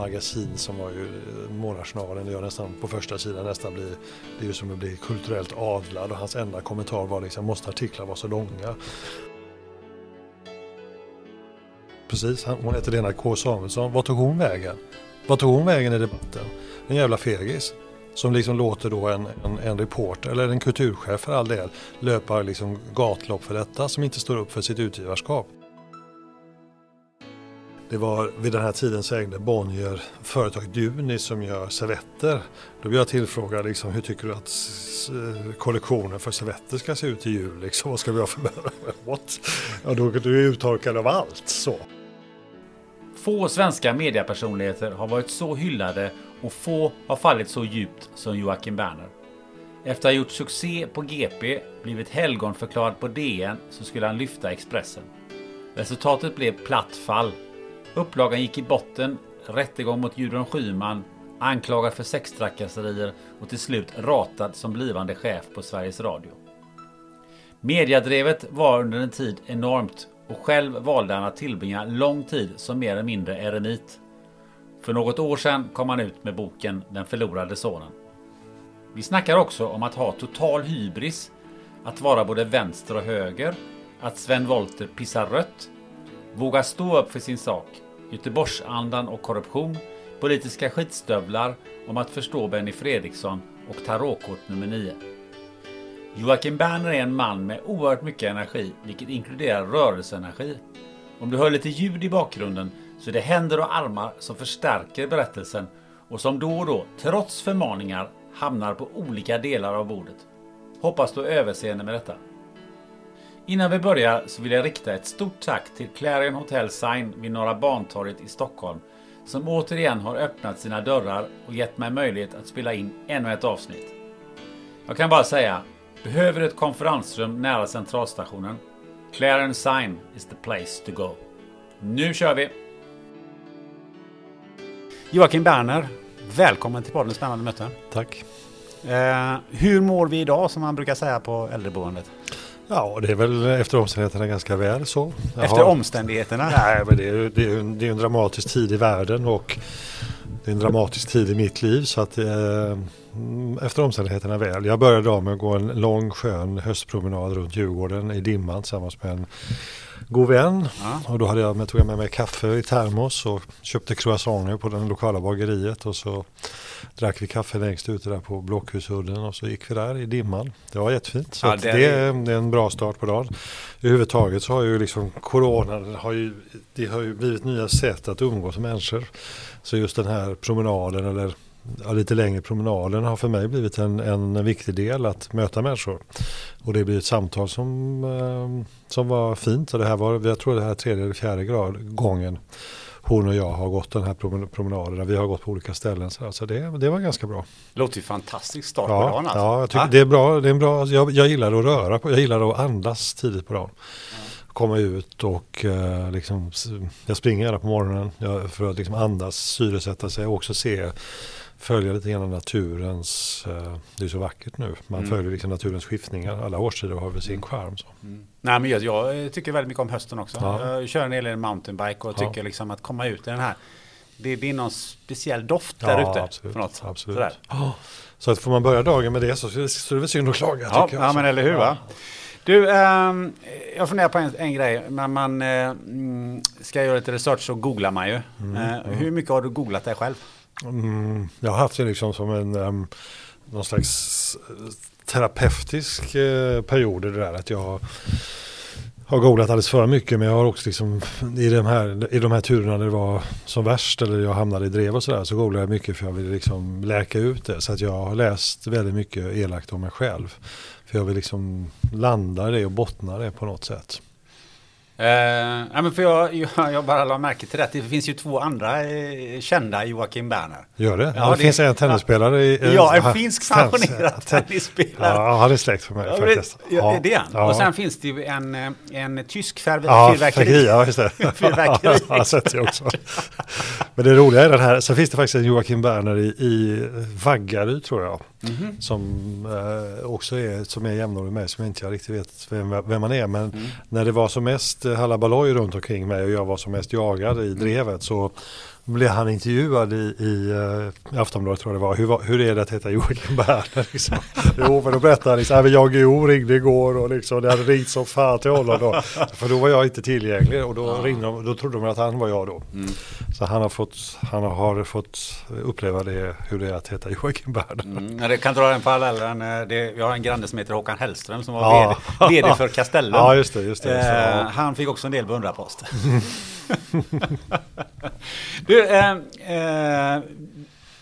magasin som var ju eh, Månadsjournalen det gör nästan på första sidan nästan blir, det är ju som att bli kulturellt adlad och hans enda kommentar var liksom måste artiklar vara så långa? Precis, hon heter Lena K Samuelsson. Vart tog hon vägen? Vart tog hon vägen i debatten? En jävla fegis. Som liksom låter då en, en, en reporter, eller en kulturchef för all del, löpa liksom gatlopp för detta som inte står upp för sitt utgivarskap. Det var vid den här tiden så ägde Bonnier företaget Duni som gör servetter. Då blev jag tillfrågad liksom, hur tycker du att kollektionen för servetter ska se ut i jul? Liksom, vad ska vi ha för What? Ja, då du är uttorkad av allt så. Få svenska mediapersonligheter har varit så hyllade och få har fallit så djupt som Joakim Berner. Efter att ha gjort succé på GP, blivit helgonförklarad på DN, så skulle han lyfta Expressen. Resultatet blev platt fall. Upplagan gick i botten, rättegång mot Gudrun Schyman, anklagad för sextrakasserier och till slut ratad som blivande chef på Sveriges Radio. Mediadrevet var under en tid enormt och själv valde han att tillbringa lång tid som mer eller mindre eremit. För något år sedan kom han ut med boken Den förlorade sonen. Vi snackar också om att ha total hybris, att vara både vänster och höger, att Sven Wollter pissar rött, våga stå upp för sin sak, Göteborgsandan och korruption, politiska skitstövlar, om att förstå Benny Fredriksson och tarotkort nummer 9. Joakim Berner är en man med oerhört mycket energi, vilket inkluderar rörelseenergi. Om du hör lite ljud i bakgrunden så är det händer och armar som förstärker berättelsen och som då och då, trots förmaningar, hamnar på olika delar av bordet. Hoppas du har överseende med detta. Innan vi börjar så vill jag rikta ett stort tack till Clarion Hotel Sign vid Norra Bantorget i Stockholm som återigen har öppnat sina dörrar och gett mig möjlighet att spela in ännu ett avsnitt. Jag kan bara säga, behöver du ett konferensrum nära centralstationen? Clarion Sign is the place to go. Nu kör vi! Joakim Berner, välkommen till podden Spännande möten. Tack. Eh, hur mår vi idag som man brukar säga på äldreboendet? Ja, det är väl efter omständigheterna ganska väl så. Jag Efter omständigheterna? Nej, men det är, det, är, en- det är en dramatisk tid i världen och det är en dramatisk tid i mitt liv så att eh, efter omständigheterna väl. Jag började idag med att gå en lång skön höstpromenad runt Djurgården i dimman tillsammans med en god vän. Ja. Och då hade jag med, tog jag med mig kaffe i termos och köpte croissanter på den lokala bageriet och så drack vi kaffe längst ute där på Blockhusudden och så gick vi där i dimman. Det var jättefint. Så Ja, det det, är- det är en bra start på dagen. Överhuvudtaget så har ju liksom coronan har ju, det har ju blivit nya sätt att umgås med människor. Så just den här promenaden eller ja, lite längre promenaden har för mig blivit en, en viktig del att möta människor. Och det blir ett samtal som, eh, som var fint och det här var, jag tror det här är tredje eller fjärde grad, gången hon och jag har gått den här promen- promenaden. Vi har gått på olika ställen så, så det, det var ganska bra. Låter ju fantastisk start på Ja, dagen alltså. ja jag tycker det är bra. Det är en bra jag, jag gillar att röra på, jag gillar att andas tidigt på dagen. Komma ut och eh, liksom, jag springer gärna på morgonen jag, för att liksom andas, syresätta sig och också se följa lite grann naturens, eh, det är så vackert nu, man Mm. följer liksom naturens skiftningar. Alla årstider har väl sin charm. Så. Nej, men jag, jag tycker väldigt mycket om hösten också. Ja. Jag kör en hel del mountainbike och Ja. tycker liksom att komma ut i den här. Det, det är någon speciell doft Ja, där ute. absolut, På något. absolut. Sådär. Ja. Så att får man börja dagen med det så, så är det väl synd att klaga. Ja, ja, men eller hur va? Du, ehm, jag funderar på en, en grej. När man eh, mm, ska göra lite research så googlar man ju. Eh, hur mycket har du googlat dig själv? Mm, jag har haft det liksom som en um, någon slags eh, terapeutisk uh, period i det där att jag har googlat alldeles för mycket men jag har också liksom i de här, i de här turerna när det var som värst eller jag hamnade i drev och sådär så googlade jag mycket för jag ville liksom läka ut det så att jag har läst väldigt mycket elakt om mig själv. För jag vill liksom landa det och bottna det på något sätt. Eh, men för jag, jag, jag bara la märke till det. Det finns ju två andra eh, kända Joakim Berner. Gör det? Ja, det, det- finns en tennisspelare i... eh, Ja, en finsk pensionerad ten- tennisspelare. Ja, han är släkt för mig Ja, faktiskt. ja, det är han. Ja. Och sen finns det ju en, eh, en tysk fär, Ja, fyrverkeri. fyrverkeri, ja just det. Fyrverkeri. har sett det också. Men det roliga är den här, så finns det faktiskt en Joakim Berner i, i Vaggaryd tror jag. Mhm. Som eh, också är, som är jämnårig med som jag inte riktigt vet vem, vem man är. Men Mm. när det var som mest halabaloj runt omkring mig och jag var som mest jagad Mm. i drevet så blev han intervjuad i, i, eh, i Aftonbladet tror jag det var. Hur, hur är det att heta Joakim Berner? Liksom. Jo, men då berättade han liksom, "Ja, men jag Jo ringde igår och liksom, det hade ringt som fan till honom då. För då var jag inte tillgänglig och då, ringde de, då trodde de att han var jag då. Så han har, fått, han har fått uppleva det, hur det är att heta Joakim Berner. Mm, ja, det kan dra en parallellen. eh, jag har en granne som heter Håkan Hellström som var Ja. vd, vd för Castellum. Ja, just det, just det. Eh, han fick också en del beundrarpost. du, eh, eh,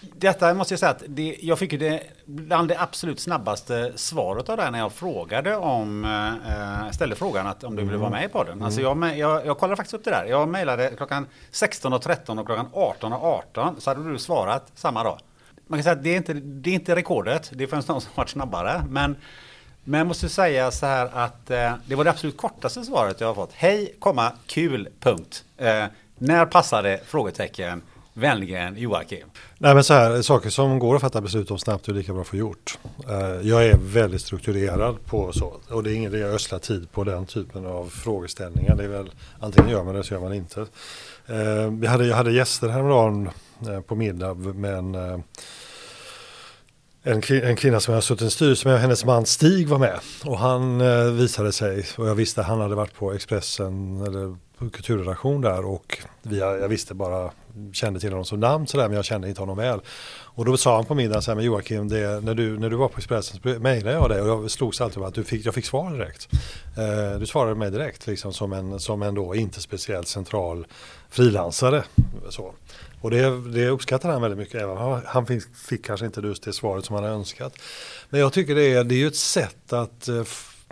detta måste jag säga att det, jag fick ju det bland det absolut snabbaste svaret av det här när jag frågade om, eh, ställde frågan att om du ville vara med i podden. Alltså jag, me- jag, jag kollade faktiskt upp det där. Jag mejlade klockan 16.13 och klockan 18.18 så hade du svarat samma dag. Man kan säga att det är inte, det är inte rekordet, det finns någon som varit snabbare. Men, men jag måste säga så här att eh, det var det absolut kortaste svaret jag har fått. Hej, komma, kul, punkt. Eh, när passar det? Frågetecken. Vänligen Joakim. Nej men så här, saker som går att fatta beslut om snabbt är lika bra att få gjort. Eh, jag är väldigt strukturerad på så. Och det är ingen idé att ösla tid på den typen av frågeställningar. Det är väl antingen gör man det så gör man inte. Eh, jag hade, jag hade gäster häromdagen eh, på middag med en, en, en kvinna som jag har suttit i en styrelse med. Hennes man Stig var med. Och han eh, visade sig, och jag visste att han hade varit på Expressen eller på kulturredaktion där. Och via, jag visste bara, kände till honom som namn sådär men jag kände inte honom väl. Och då sa han på middagen så här, men Joakim, det, när, du, när du var på Expressen så mejlade jag dig och jag slogs alltid av att du fick, jag fick svar direkt. Eh, du svarade mig direkt liksom som en, som en då inte speciellt central frilansare. Så. Och det, det uppskattar han väldigt mycket. Även han, fick, fick kanske inte just det svaret som han hade önskat. Men jag tycker det är, det är ju ett sätt att eh,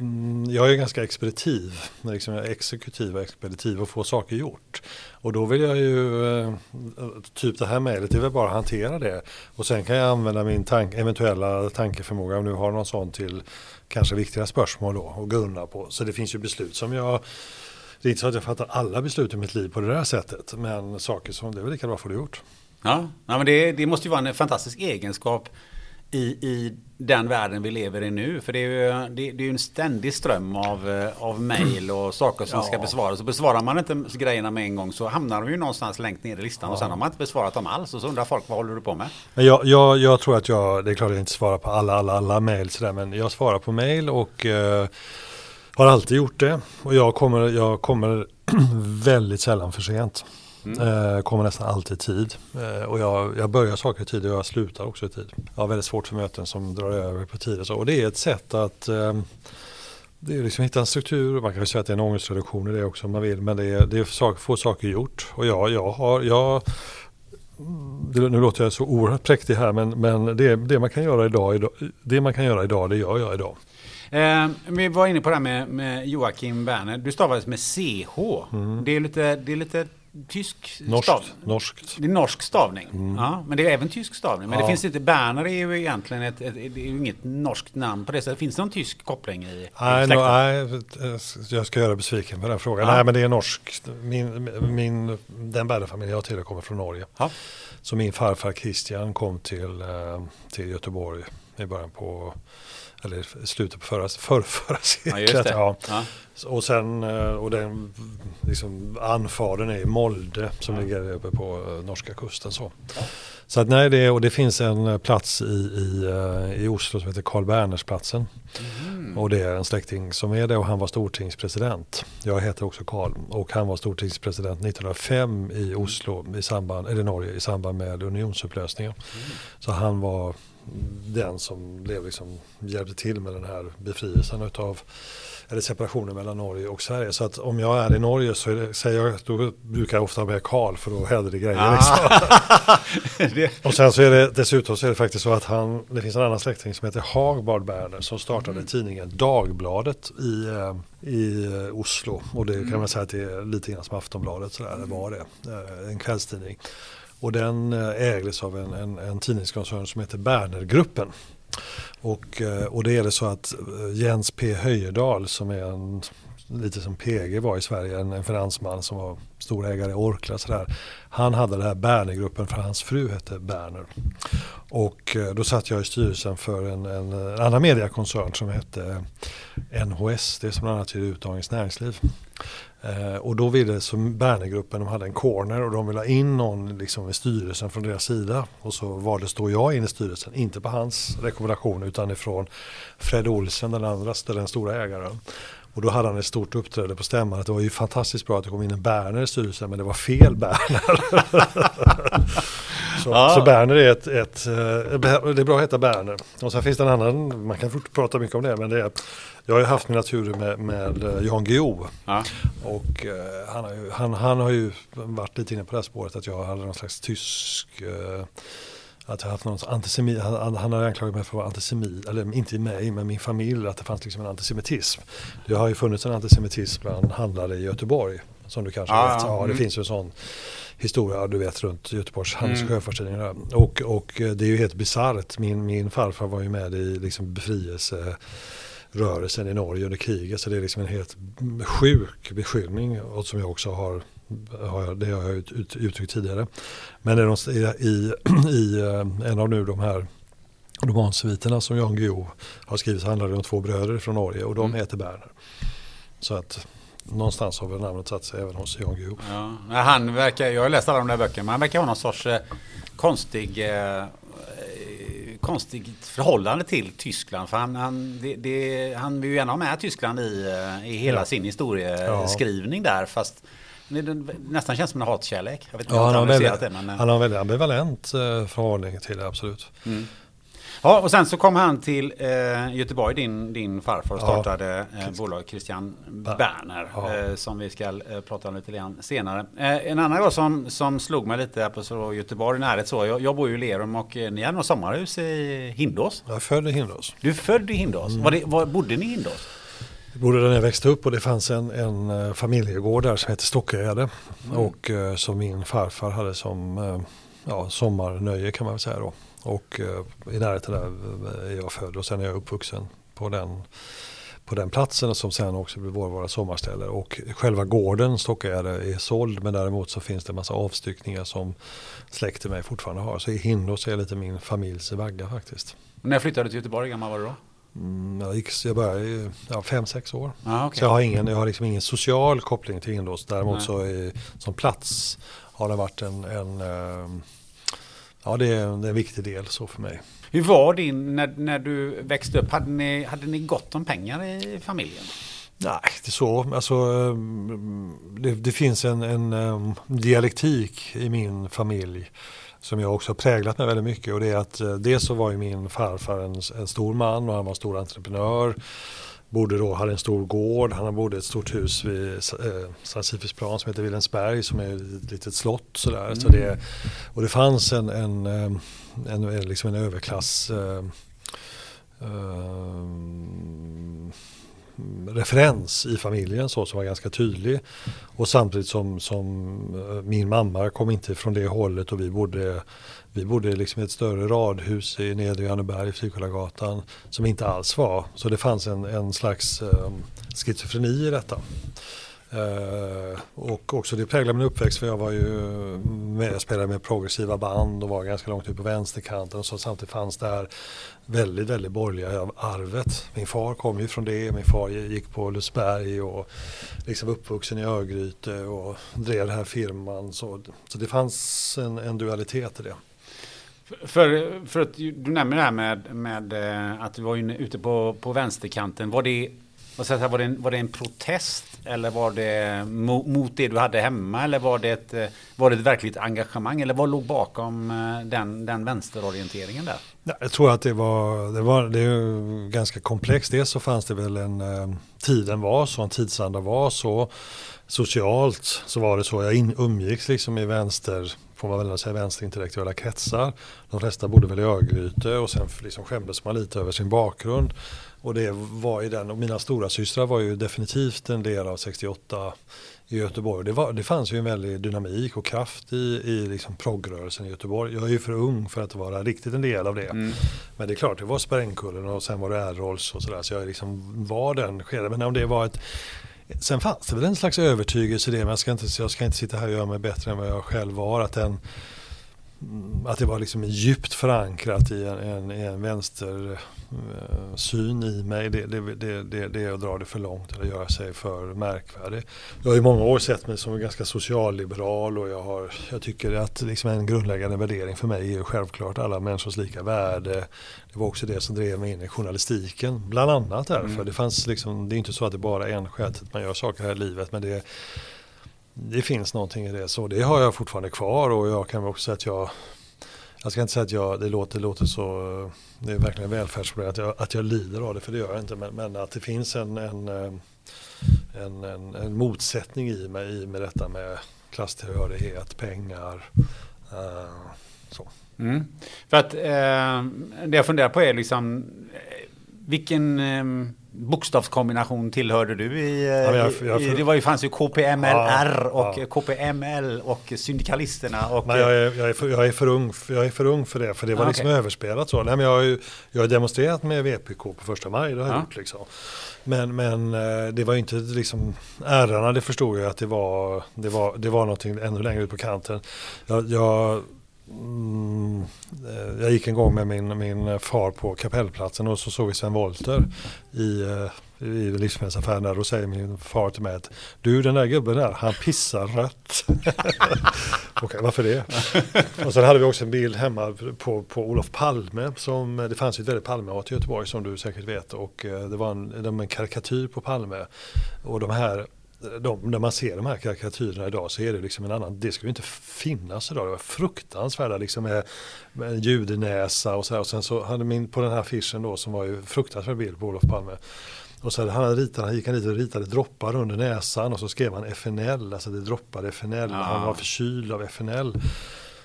mm, jag är ganska expeditiv, liksom jag är exekutiv och expeditiv och få saker gjort. Och då vill jag ju, eh, typ det här mejlet, det är väl bara att hantera det. Och sen kan jag använda min tank, eventuella tankeförmåga, om nu har någon sån till kanske viktiga spörsmål då och grunna på. Så det finns ju beslut som jag det är inte så att jag fattar alla beslut i mitt liv på det där sättet. Men saker som det är väl lika bra få det gjort. Ja, ja men det, det måste ju vara en fantastisk egenskap i, i den världen vi lever i nu. För det är ju, det, det är en ständig ström av, eh, av mejl och saker som ska besvaras. Och besvarar man inte grejerna med en gång så hamnar de ju någonstans längst ner i listan. Och sen har man inte besvarat dem alls. Och så undrar folk vad håller du på med? Jag, jag, jag tror att jag, det är klart jag inte svarar på alla, alla, alla mejl. Men jag svarar på mejl och eh, har alltid gjort det. Och jag kommer, jag kommer väldigt sällan för sent. Eh, kommer nästan alltid i tid. Eh, och jag, jag börjar saker i tid och jag slutar också i tid. Jag har väldigt svårt för möten som drar över på tid och så. Och det är ett sätt att eh, det är liksom hitta en struktur. Man kan ju säga att det är en ångestreduktion i det också om man vill. Men det är, det är sak, få saker gjort. Och jag, jag har, jag, det, nu låter jag så oerhört präktig här men, men det, det, man kan göra idag, det man kan göra idag, det gör jag idag. Eh, vi var inne på det här med, med Joakim Berner. Du stavades med CH. Mm. Det, är lite, det är lite tysk Norskt. stav. Norskt. Det är norsk stavning. Ja, men det är även tysk stavning. Men det Ja. finns inte, Berner är ju egentligen ett, ett, det ju inget norskt namn på det sättet. Finns det någon tysk koppling i, Nej, no, nej, jag ska göra besviken på den frågan. Ja. Nej, men det är norsk. Min, min, den Berner-familj jag tillhör kommer från Norge. Ja. Så min farfar Christian kom till, eh, till Göteborg i början på, eller slutet på förra, förra, förra Ja, seklet. Ja. Ja. Och sen, eh, och den liksom, anfadern är i Molde som ligger uppe på eh, norska kusten. Så, så att nej, det, och det finns en eh, plats i, i, i Oslo som heter Karl Bernersplatsen. Mm. Och det är en släkting som är det och han var stortingspresident. Jag heter också Karl och han var stortingspresident 1905 i Oslo i samband, eller Norge i samband med unionsupplösningen. Så han var den som blev liksom, hjälpte till med den här befrielsen utav eller separationen mellan Norge och Sverige. Så att om jag är i Norge så det, säger jag, då brukar jag ofta ha med Karl för då händer det grejer. Liksom. Det- Och sen så är det dessutom så är det faktiskt så att han, det finns en annan släkting som heter Hagbard Berner som startade tidningen Dagbladet i, eh, i Oslo. Och det kan man säga att det är lite grann som Aftonbladet, sådär, det var det, eh, en kvällstidning. Och den eh, ägdes av en, en, en tidningskoncern som heter Bernergruppen. Och, eh, och det är det så att eh, Jens P Höjedal som är en lite som PG var i Sverige, en, en finansman som var storägare i Orkla. Sådär. Han hade den här Bernergruppen för hans fru hette Berner. Och då satt jag i styrelsen för en, en, en annan mediakoncern som hette NHS, det är som bland annat ger ut Dagens Näringsliv. Eh, och då ville så Bernergruppen, de hade en corner och de ville ha in någon liksom i styrelsen från deras sida. Och så valdes då jag in i styrelsen, inte på hans rekommendation utan ifrån Fred Olsen, den andra, den stora ägaren. Och då hade han ett stort uppträde på stämman det var ju fantastiskt bra att det kom in en Berner i styrelsen men det var fel Berner. så, Ja. så Berner är ett, ett, eh, det är bra att heta Berner. Och sen finns det en annan, man kan prata mycket om det, men det är jag har ju haft mina turer med, med eh, Jan Guillou. Ja. Och eh, han, har ju, han, han har ju varit lite inne på det här spåret att jag hade någon slags tysk eh, att jag haft någon antisemit, han, han- har anklagat mig för att vara antisemit, eller inte mig men min familj, att det fanns liksom en antisemitism. Det har ju funnits en antisemitism bland handlare i Göteborg, som du kanske Ja, vet. ja, Ja, det mm. finns ju en sån historia, du vet, runt Göteborgs handels och sjöfartstidning. där. Och, och eh, det är ju helt bisarrt. Min, min farfar var ju med i liksom befrielse rörelsen i Norge under kriget. Så det är liksom en helt sjuk beskyllning och som jag också har, har jag, det har jag ut, ut, uttryckt tidigare. Men är de, i, i, eh, en av nu de här romansviterna som Jan Guillou har skrivit så handlar det om två bröder från Norge och de heter Berner. Så att någonstans har väl namnet satt sig även hos Jan Guillou. Ja. Han verkar, jag har läst alla de där böckerna, men han verkar ha någon sorts eh, konstig, eh, eh, konstigt förhållande till Tyskland. För han, han, det, det, han vill ju gärna ha med Tyskland i, eh, i hela Ja. sin historieskrivning där. Fast det, nästan känns som en hatkärlek. Jag vet inte Ja, han, har har väldigt, det. Men, eh. han har en väldigt ambivalent eh, förhållning till det, absolut. Ja, och sen så kom han till eh, Göteborg, din, din farfar, och Ja. startade eh, bolag Christian Berner. Ja. Eh, som vi ska eh, prata om lite grann senare. En annan grej som, som slog mig lite på så Göteborg, närhet så. Jag, jag bor ju i Lerum och ni hade något sommarhus i Hindås. Jag är född i Hindås. Du är född i Hindås. Mm. Var det, var, bodde ni i Hindås? Jag bodde där när jag växte upp och det fanns en, en eh, familjegård där som hette Stocköde. Och eh, som min farfar hade som eh, ja, sommarnöje kan man väl säga då. Och i närheten där är jag född och sen är jag uppvuxen på den, på den platsen som sen också blev vår, våra sommarställe. Och själva gården Stocköde är såld men däremot så finns det en massa avstyckningar som släkten mig fortfarande har. Så i Hindås är lite min familjs vagga faktiskt. När flyttade du till Göteborg, hur gammal var du då? Mm, jag, gick, jag började ja, fem, sex år. Ah, okej. Så jag har, ingen, jag har liksom ingen social koppling till Hindås. Däremot Nej. så är, som plats har det varit en, en ehm, ja det är, det är en viktig del så för mig. Hur var din, när, när du växte upp, hade ni, hade ni gott om pengar i familjen? Nej, det är så. Alltså, ehm, det, det finns en, en ehm, dialektik i min familj som jag också har präglat mig väldigt mycket. Och det är att eh, dels så var ju min farfar en, en stor man och han var en stor entreprenör. Bodde då, hade en stor gård, han bodde i ett stort hus vid eh, Sankt Sifusplan som heter Vilhelmsberg som är ett litet slott. Sådär. Så det, och det fanns en, en, ehm, en, en, liksom en överklass ehm, mm, referens i familjen så som var ganska tydlig. Och samtidigt som, som eh, min mamma kom inte från det hållet och vi bodde vi bodde liksom i ett större radhus i Nedre Janneberg, Frikullagatan, som inte alls var. Så det fanns en, en slags eh, schizofreni i detta. Uh, och också det präglade min uppväxt för jag var ju med, jag spelade med progressiva band och var ganska långt ut på vänsterkanten och så samtidigt fanns det här väldigt, väldigt borgerliga arvet. Min far kom ju från det, min far gick på Lusberg och liksom uppvuxen i Örgryte och drev den här firman. Så, så det fanns en, en dualitet i det. För, för att du nämner det här med, med eh, att du var ute på, på vänsterkanten. Var det, var, det en, var det en protest eller var det mot det du hade hemma? Eller var det ett, eh, var det ett verkligt engagemang? Eller vad låg bakom eh, den, den vänsterorienteringen där? Jag tror att det var, det var det är ganska komplext. Dels så fanns det väl en, eh, tiden var så, en tidsanda var så. Socialt så var det så, jag in, umgicks liksom i vänster får man väl säga vänsterintellektuella kretsar. De flesta bodde väl i Örgryte och sen liksom skämdes man lite över sin bakgrund. Och det var i den, och mina stora systrar var ju definitivt en del av 68 i Göteborg. Det, var, det fanns ju en väldig dynamik och kraft i, i liksom progrörelsen i Göteborg. Jag är ju för ung för att vara riktigt en del av det. Mm. Men det är klart, det var Sprängkullen och sen var det Airrolls och sådär. Så jag liksom var den skedet. Men om det var ett Sen fanns det väl en slags övertygelse i det, men jag ska, inte, jag ska inte sitta här och göra mig bättre än vad jag själv var. Att, den, att det var liksom djupt förankrat i en, en, en vänstersyn i mig. Det, det, det, det, det är att dra det för långt eller göra sig för märkvärdig. Jag har i många år sett mig som ganska socialliberal och jag, har, jag tycker att liksom en grundläggande värdering för mig är självklart alla människors lika värde, det var också det som drev mig in i journalistiken. Bland annat därför. Mm. Det, fanns liksom, det är inte så att det bara är en skäl att man gör saker här i livet. Men det, det finns någonting i det. Så det har jag fortfarande kvar och jag kan också säga att jag jag ska inte säga att jag, det låter, låter så, det är verkligen välfärdsproblem att jag, att jag lider av det, för det gör jag inte. Men, men att det finns en, en, eh, en, en, en motsättning i mig i med detta med klasstillhörighet, pengar. Uh, så. Mm. För att eh, det jag funderar på är liksom eh, vilken eh, bokstavskombination tillhörde du i? Ja, jag, jag, i det var ju, fanns ju KPMLR ja, och ja. KPML och syndikalisterna. Och, men jag, är, jag, är för, jag, är för ung, jag är för ung för det, för det var ah, liksom okay. överspelat så. Nej, men jag, har ju, jag har demonstrerat med VPK på första maj, det har jag gjort liksom. Men, men eh, det var ju inte liksom, ärarna det förstod jag att det var, det var, det var någonting ännu längre ut på kanten. Jag Mm, eh, jag gick en gång med min, min far på kapellplatsen och så såg vi Sven Wollter i, eh, i livsmedelsaffären där och säger min far till mig att du den där gubben där, han pissar rött. Okej, varför det? och sen hade vi också en bild hemma på, på Olof Palme. Som, eh, det fanns ju ett väldigt Palmehat i Göteborg som du säkert vet. Och det var en, en karikatyr på Palme. Och de här de, när man ser de här karikatyrerna idag så är det liksom en annan, det skulle inte finnas idag. Det var fruktansvärda liksom med, med en judenäsa och så här. Och sen så hade min, på den här affischen då som var ju fruktansvärd bild på Olof Palme. Och så hade han ritat, han gick han dit och ritade droppar under näsan och så skrev han FNL, alltså det droppade FNL, ja. han var förkyld av FNL.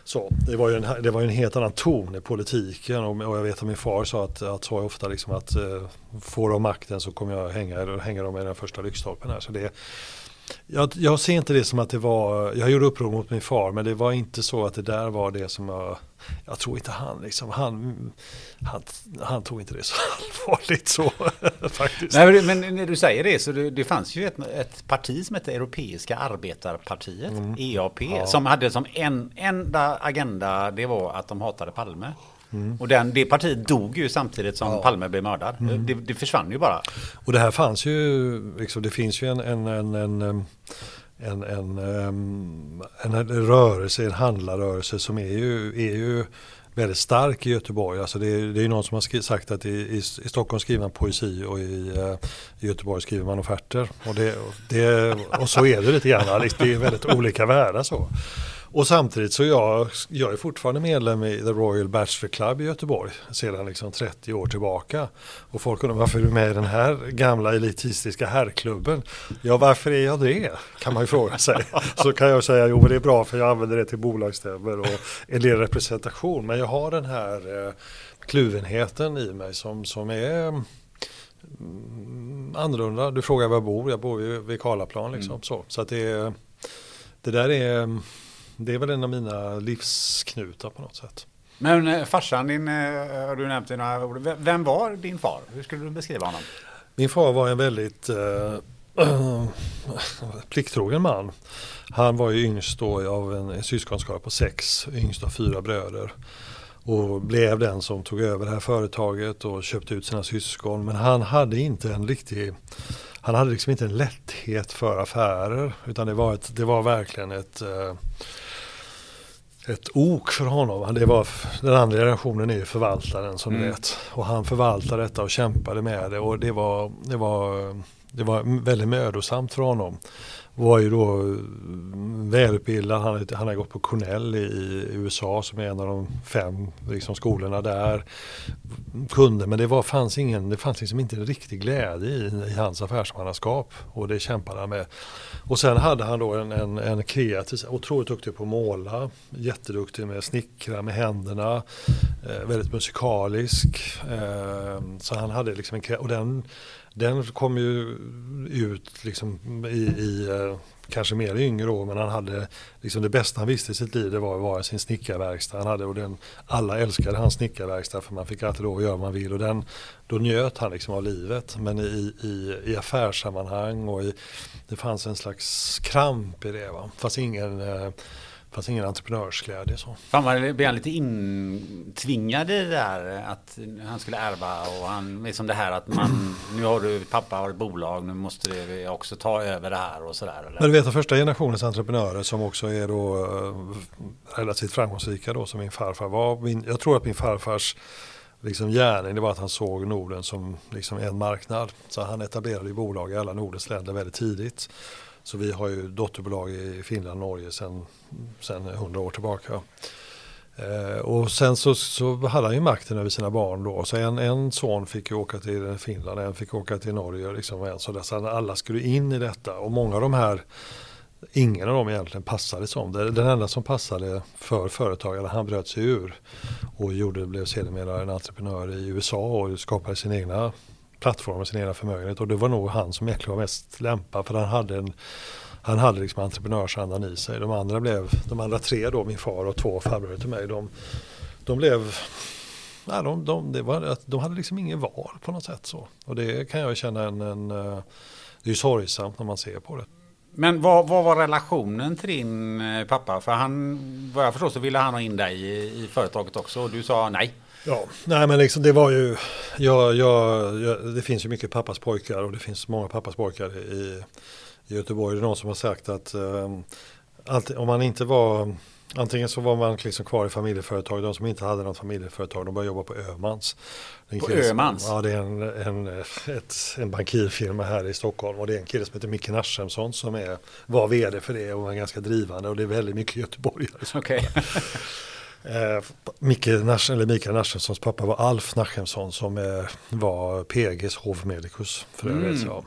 Så, det, var ju en, det var ju en helt annan ton i politiken och, och jag vet att min far sa att, att sa ofta liksom att eh, får de makten så kommer jag hänga, hänga dem i den första lyktstolpen här. Så det, jag, jag ser inte det som att det var, jag gjorde uppror mot min far men det var inte så att det där var det som jag, jag tror inte han liksom, han, han, han tog inte det så allvarligt så faktiskt. Nej, men när du säger det så det, det fanns ju ett, ett, parti som hette Europeiska arbetarpartiet, mm. EAP, ja. som hade som en enda agenda, det var att de hatade Palme. Mm. Och den, det partiet dog ju samtidigt som ja. Palme blev mördad. Mm. Det, det, försvann ju bara. Och det här fanns ju, liksom, det finns ju en, en, en, en en, en, en, rörelse, en handlarrörelse som är ju, är ju väldigt stark i Göteborg. Alltså det, är, det är någon som har sagt att i, i, i Stockholm skriver man poesi och i, uh, i Göteborg skriver man offerter. Och, det, det, och så är det lite grann, det är väldigt olika världar så. Och samtidigt så jag, jag är fortfarande medlem i The Royal Bachelor Club i Göteborg sedan liksom 30 år tillbaka. Och folk undrar varför är du med i den här gamla elitistiska herrklubben? Ja, varför är jag det? Kan man ju fråga sig. Så kan jag säga, jo det är bra för jag använder det till bolagsstämmor och en del representation. Men jag har den här eh, kluvenheten i mig som, som är mm, annorlunda. Du frågar var jag bor, jag bor vid, vid Karlaplan liksom. Så, så att det, det där är, det är väl en av mina livsknutar på något sätt. Men eh, farsan din, eh, har du nämnt i några ord. Vem var din far? Hur skulle du beskriva honom? Min far var en väldigt eh, plikttrogen man. Han var ju yngst då av en, en syskonskara på sex, yngst av fyra bröder. Och blev den som tog över det här företaget och köpte ut sina syskon. Men han hade inte en riktig, han hade liksom inte en lätthet för affärer. Utan det var, ett, det var verkligen ett eh, ett ok för honom. Det var, den andra generationen är ju förvaltaren som du vet. Och han förvaltade detta och kämpade med det och det var, det var, det var väldigt mödosamt för honom. Var ju då mm, välutbildad, han, hade- han har gått på Cornell i, i USA som är en av de fem liksom, skolorna där. Kunde, men det var, fanns, ingen, det fanns liksom inte en riktig glädje i, i hans affärsmannaskap och det kämpade han med. Och sen hade han då en, en, en kreativ, otroligt duktig på att måla, jätteduktig med snickra med händerna, eh, väldigt musikalisk. Eh, så han hade liksom en, och den, den kom ju ut liksom i, i eh, kanske mer yngre år, men han hade liksom det bästa han visste i sitt liv det var att vara sin snickarverkstad. Han hade, och den, alla älskade hans snickarverkstad för man fick alltid lov att göra vad man vill och den, då njöt han liksom av livet. Men i, i, i affärssammanhang och i, det fanns en slags kramp i det. Va? Fast ingen, eh, fanns ingen entreprenörsglädje. Så. Fan vad blev han lite intvingad i det där att han skulle ärva och han, liksom det här att man, nu har du, pappa har ett bolag, nu måste vi också ta över det här och sådär. Men du vet den första generationens entreprenörer som också är då eh, relativt framgångsrika då som min farfar var. Min, jag tror att min farfars liksom gärning det var att han såg Norden som liksom en marknad. Så han etablerade bolag i alla Nordens länder väldigt tidigt. Så vi har ju dotterbolag i Finland och Norge sedan, 100 år tillbaka. Eh, och sen så, så hade han ju makten över sina barn då. Så en, en son fick ju åka till Finland, en fick åka till Norge. Liksom, och en så så alla skulle in i detta. Och många av de här, ingen av dem egentligen passade som. Det- Den enda som passade för företagare, han bröt sig ur. Och gjorde, blev sedermera en entreprenör i USA och skapade sin egna plattformen, sin egna förmögenhet. Och det var nog han som egentligen var mest lämpad för han hade en han hade liksom entreprenörsandan i sig. De andra blev, de andra tre då, min far och två farbröder till mig, de, de blev, nej, de, de, det var, de hade liksom ingen val på något sätt så. Och det kan jag känna en, en eh, det är sorgsamt när man ser på det. Men vad, vad var relationen till din eh, pappa? För han, vad jag förstår så ville han ha in dig i, i företaget också och du sa nej. Ja, nej men liksom det var ju, jag, jag, jag, det finns ju mycket pappas pojkar och det finns många pappas pojkar i, i Göteborg. Det är någon som har sagt att eh, alltid, om man inte var, antingen så var man liksom kvar i familjeföretag, de som inte hade något familjeföretag, de började jobba på Ömans. På som- Öhmans? Ja, det är en, en, ett, en bankirfirma här i Stockholm och det är en kille som heter Micke Narsemsson som är, var vd för det och var ganska drivande och det är väldigt mycket göteborgare Okej. Eh, Mikael Narsensons pappa var Alf Nachemsson som eh, var PGs hovmedikus för övrigt. Ja.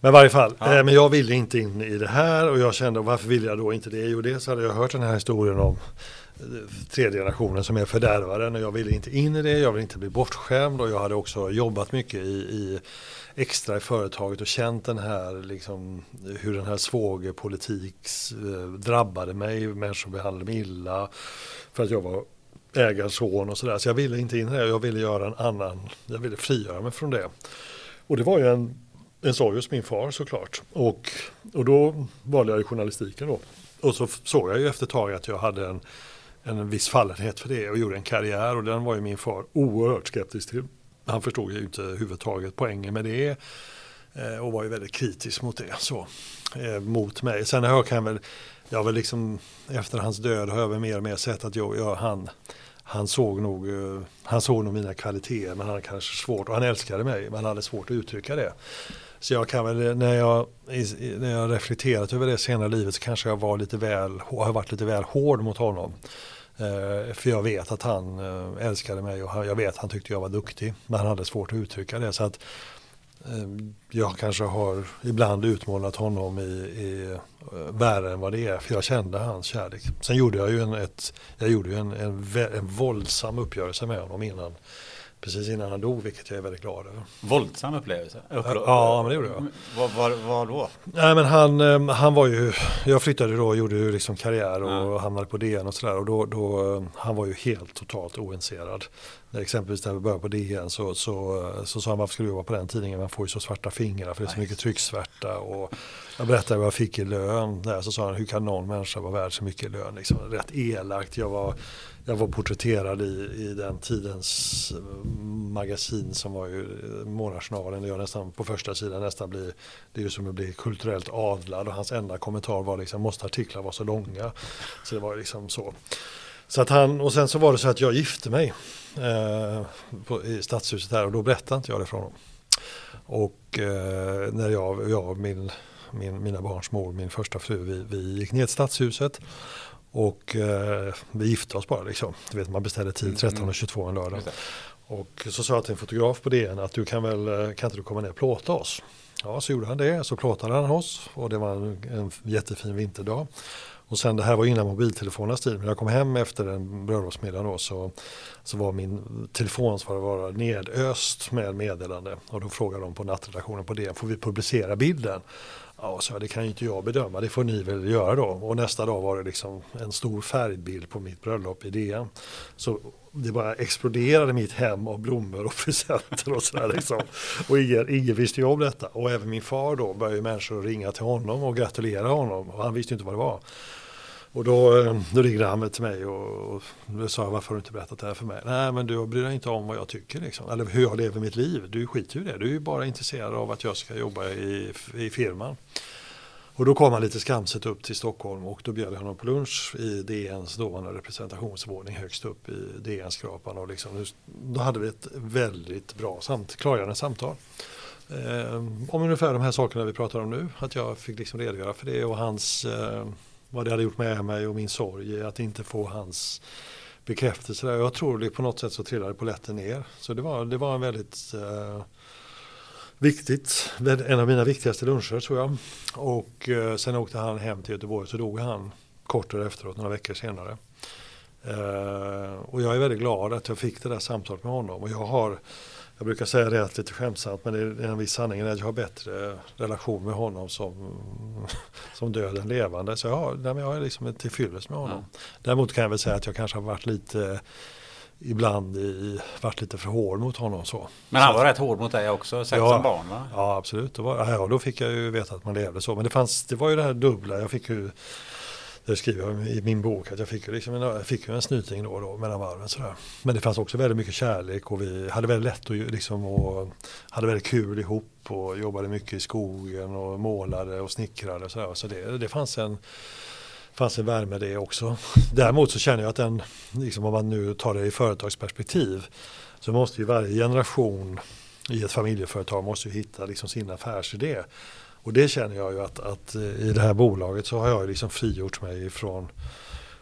Men i varje fall, eh, men jag ville inte in i det här och jag kände varför vill jag då inte det? Jo, dels hade jag hört den här historien om eh, tredje generationen som är fördärvaren och jag ville inte in i det, jag ville inte bli bortskämd och jag hade också jobbat mycket i, i extra i företaget och känt den här, liksom, hur den här svågerpolitik eh, drabbade mig, människor behandlade mig illa för att jag var ägarson och sådär. Så jag ville inte in i det, jag ville göra en annan, jag ville frigöra mig från det. Och det var ju en, en sorg hos min far såklart. Och, och då valde jag journalistiken då. Och så såg jag ju efter ett tag att jag hade en, en viss fallenhet för det och gjorde en karriär och den var ju min far oerhört skeptisk till. Han förstod ju inte överhuvudtaget poängen med det eh, och var ju väldigt kritisk mot det. Så, eh, mot mig. Sen har jag väl, jag väl liksom efter hans död har jag väl mer och mer sett att jag, jag, han, han såg nog eh, han såg nog mina kvaliteter men han kanske svårt, och han älskade mig men han hade svårt att uttrycka det. Så jag kan väl, när jag, när jag reflekterat över det senare livet så kanske jag var lite väl, har varit lite väl hård mot honom. Eh, för jag vet att han eh, älskade mig och jag vet att han tyckte jag var duktig. Men han hade svårt att uttrycka det. Så att eh, jag kanske har ibland utmålat honom i, i värre än vad det är. För jag kände hans kärlek. Sen gjorde jag ju en, ett, jag gjorde ju en, en, en våldsam uppgörelse med honom innan precis innan han dog, vilket jag är väldigt glad över. Våldsam upplevelse. Upplo- Ja, men det gjorde jag. Vad, vad, vad då? Nej men han, eh, han var ju, jag flyttade då och gjorde ju liksom karriär och Ja. hamnade på DN och sådär och då, då, eh, han var ju helt totalt ointresserad. Exempelvis när vi började på DN så, så, så sa han varför ska du jobba på den tidningen, man får ju så svarta fingrar för det är så mycket trycksvärta. Och jag berättade vad jag fick i lön där. Så sa han hur kan någon människa vara värd så mycket i lön, liksom, rätt elakt. Jag var, jag var porträtterad i, i den tidens eh, magasin som var ju eh, Månadsjournalen. Jag nästan på första sidan nästan blir, det är ju som att bli kulturellt adlad. Och hans enda kommentar var liksom måste artiklar vara så långa. Så det var ju liksom så. Så att han, och sen så var det så att jag gifte mig eh, på, i stadshuset här och då berättade inte jag det för honom. Och eh, när jag, jag och min, min, mina barns mor, min första fru, vi, vi gick ner till stadshuset och eh, vi gifte oss bara liksom. Du vet man beställde tid 13.22 en lördag. Just det. Och så sa jag till en fotograf på DN att du kan väl, eh, kan inte du komma ner och plåta oss? Ja, så gjorde han det. Så plåtade han oss och det var en, en jättefin vinterdag. Och sen det här var innan mobiltelefonernas tid, men när jag kom hem efter en bröllopsmiddag då så, så var min telefonsvarare nedöst med meddelande. Och då frågade de på nattredaktionen på DN, får vi publicera bilden? Ja, så det kan ju inte jag bedöma, det får ni väl göra då. Och nästa dag var det liksom en stor färgbild på mitt bröllop i DN. Så det bara exploderade mitt hem av blommor och presenter och sådär liksom. Och ingen, ingen visste ju om detta. Och även min far då började ju människor ringa till honom och gratulera honom. Och han visste ju inte vad det var. Och då, eh, då ringde han till mig och, och då sa jag varför har du inte berättat det här för mig? Nej men du bryr dig inte om vad jag tycker liksom. Eller hur jag lever mitt liv. Du skiter ju i det. Du är ju bara intresserad av att jag ska jobba i, i firman. Och då kom han lite skamset upp till Stockholm och då bjöd jag honom på lunch i DNs dåvarande representationsvåning högst upp i DN-skrapan. Och liksom, då hade vi ett väldigt bra samt, klargörande samtal. Eh, om ungefär de här sakerna vi pratar om nu. Att jag fick liksom redogöra för det och hans, eh, vad det hade gjort med mig och min sorg att inte få hans bekräftelse. Där. Jag tror det på något sätt så trillade polletten ner. Så det var, det var en väldigt eh, viktigt, en av mina viktigaste luncher tror jag. Och eh, sen åkte han hem till Göteborg så dog han kort efteråt, några veckor senare. Eh, och jag är väldigt glad att jag fick det där samtalet med honom. Och jag har, jag brukar säga det lite skämtsamt, men det är en viss sanning att jag har bättre relation med honom som, som död än levande. Så jag har, nej, jag är liksom till fyllest med honom. Däremot kan jag väl säga att jag kanske har varit lite ibland i, varit lite för hård mot honom. Så. Men han Så var att- rätt hård mot dig också, säkert Ja. som barn va? Ja absolut, då, var, ja, då fick jag ju veta att man levde så. Men det, fanns, det var ju det här dubbla, jag fick ju det skriver jag i min bok att jag fick ju, liksom en, jag fick ju en snyting då och då mellan varven. Sådär. Men det fanns också väldigt mycket kärlek och vi hade väldigt lätt att liksom och hade väldigt kul ihop och jobbade mycket i skogen och målade och snickrade. Och sådär. Så det, det fanns en fanns en värme det också. Däremot så känner jag att den, liksom om man nu tar det i företagsperspektiv, så måste ju varje generation i ett familjeföretag måste ju hitta liksom sin affärsidé. Och det känner jag ju att, att eh, i det här bolaget så har jag ju liksom frigjort mig från,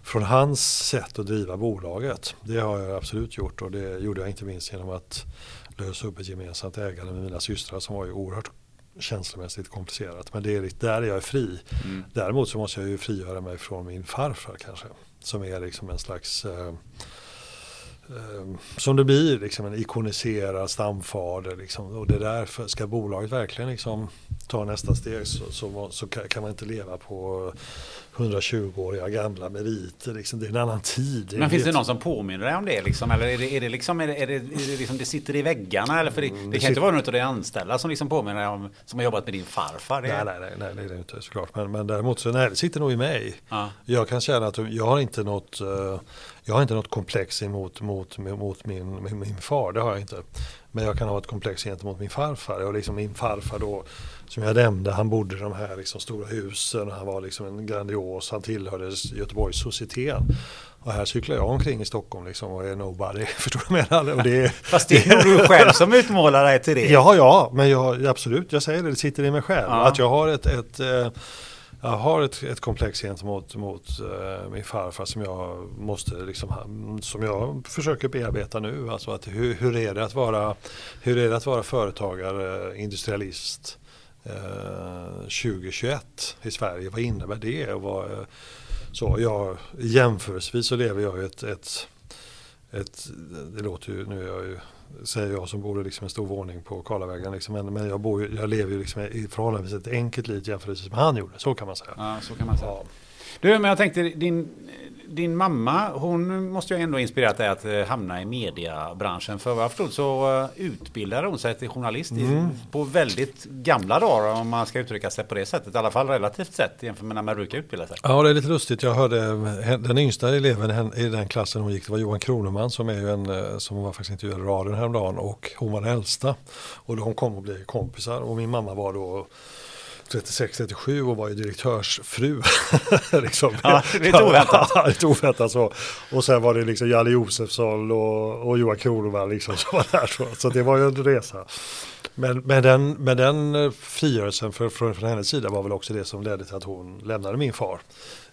från hans sätt att driva bolaget. Det har jag absolut gjort och det gjorde jag inte minst genom att lösa upp ett gemensamt ägande med mina systrar som var ju oerhört känslomässigt komplicerat. Men det är, där är jag fri. Däremot så måste jag ju frigöra mig från min farfar kanske. Som är liksom en slags eh, som det blir liksom en ikoniserad stamfader. Liksom. Och det är därför ska bolaget verkligen liksom ta nästa steg så, så, så kan man inte leva på 120-åriga gamla meriter. Liksom. Det är en annan tid. Men finns det någon som påminner dig om det liksom? Eller är det, är det liksom, är det, är det, är det liksom, det sitter i väggarna? Eller för det, det, det kan inte vara något av de anställda som liksom påminner dig om, som har jobbat med din farfar. Nej, nej, nej, nej, det är det inte såklart. Men, men däremot så nej, det sitter nog i mig. Ja. Jag kan känna att jag har inte något, eh, jag har inte något komplex emot mot, mot min, min, min far, det har jag inte. Men jag kan ha ett komplex gentemot min farfar. Och liksom min farfar då, som jag nämnde, han bodde i de här liksom stora husen. Han var liksom en grandios, han tillhörde Göteborgs societet. Och här cyklar jag omkring i Stockholm liksom och är nobody. Förstår du vad jag menar? Och det Fast det är nog du själv som utmålar dig till det. Ja, ja, men jag, absolut, jag säger det, det sitter i mig själv. Ja. Att jag har ett, ett, eh, jag har ett, ett komplex gentemot mot, eh, min farfar som jag måste liksom, som jag försöker bearbeta nu. Alltså att hur, hur, är det att vara, hur är det att vara företagare, industrialist eh, 2021 i Sverige? Vad innebär det? Och vad, så jag, jämförelsevis så lever jag i ett, ett ett, det låter ju, nu är jag ju säger jag som bor i liksom en stor våning på Karlavägen. Liksom. Men, men jag, bor, jag lever ju liksom i förhållandevis ett enkelt liv jämfört med han gjorde. Så kan man säga. Ja, så kan man säga. Ja. Du, men jag tänkte, din, din mamma, hon måste ju ändå inspirerat dig att eh, hamna i mediebranschen. För vad jag förstod så eh, utbildade hon sig till journalist Mm. på väldigt gamla dagar, om man ska uttrycka sig på det sättet. I alla fall relativt sett jämfört med när man brukar utbilda sig. Ja, det är lite lustigt. Jag hörde eh, den yngsta eleven i den klassen hon gick, det var Johan Kroneman som är ju en, som var faktiskt intervjuad i radion häromdagen och hon var den äldsta. Och de kom och blev kompisar och min mamma var då 36-37 och var ju direktörsfru. liksom. Ja, lite oväntat. Ja, lite oväntat så. Och sen var det liksom Jalle Josefsson och, och Johan Kroneman liksom som var där. Så, så det var ju en resa. Men, men, den, men den frigörelsen för, från, från hennes sida var väl också det som ledde till att hon lämnade min far.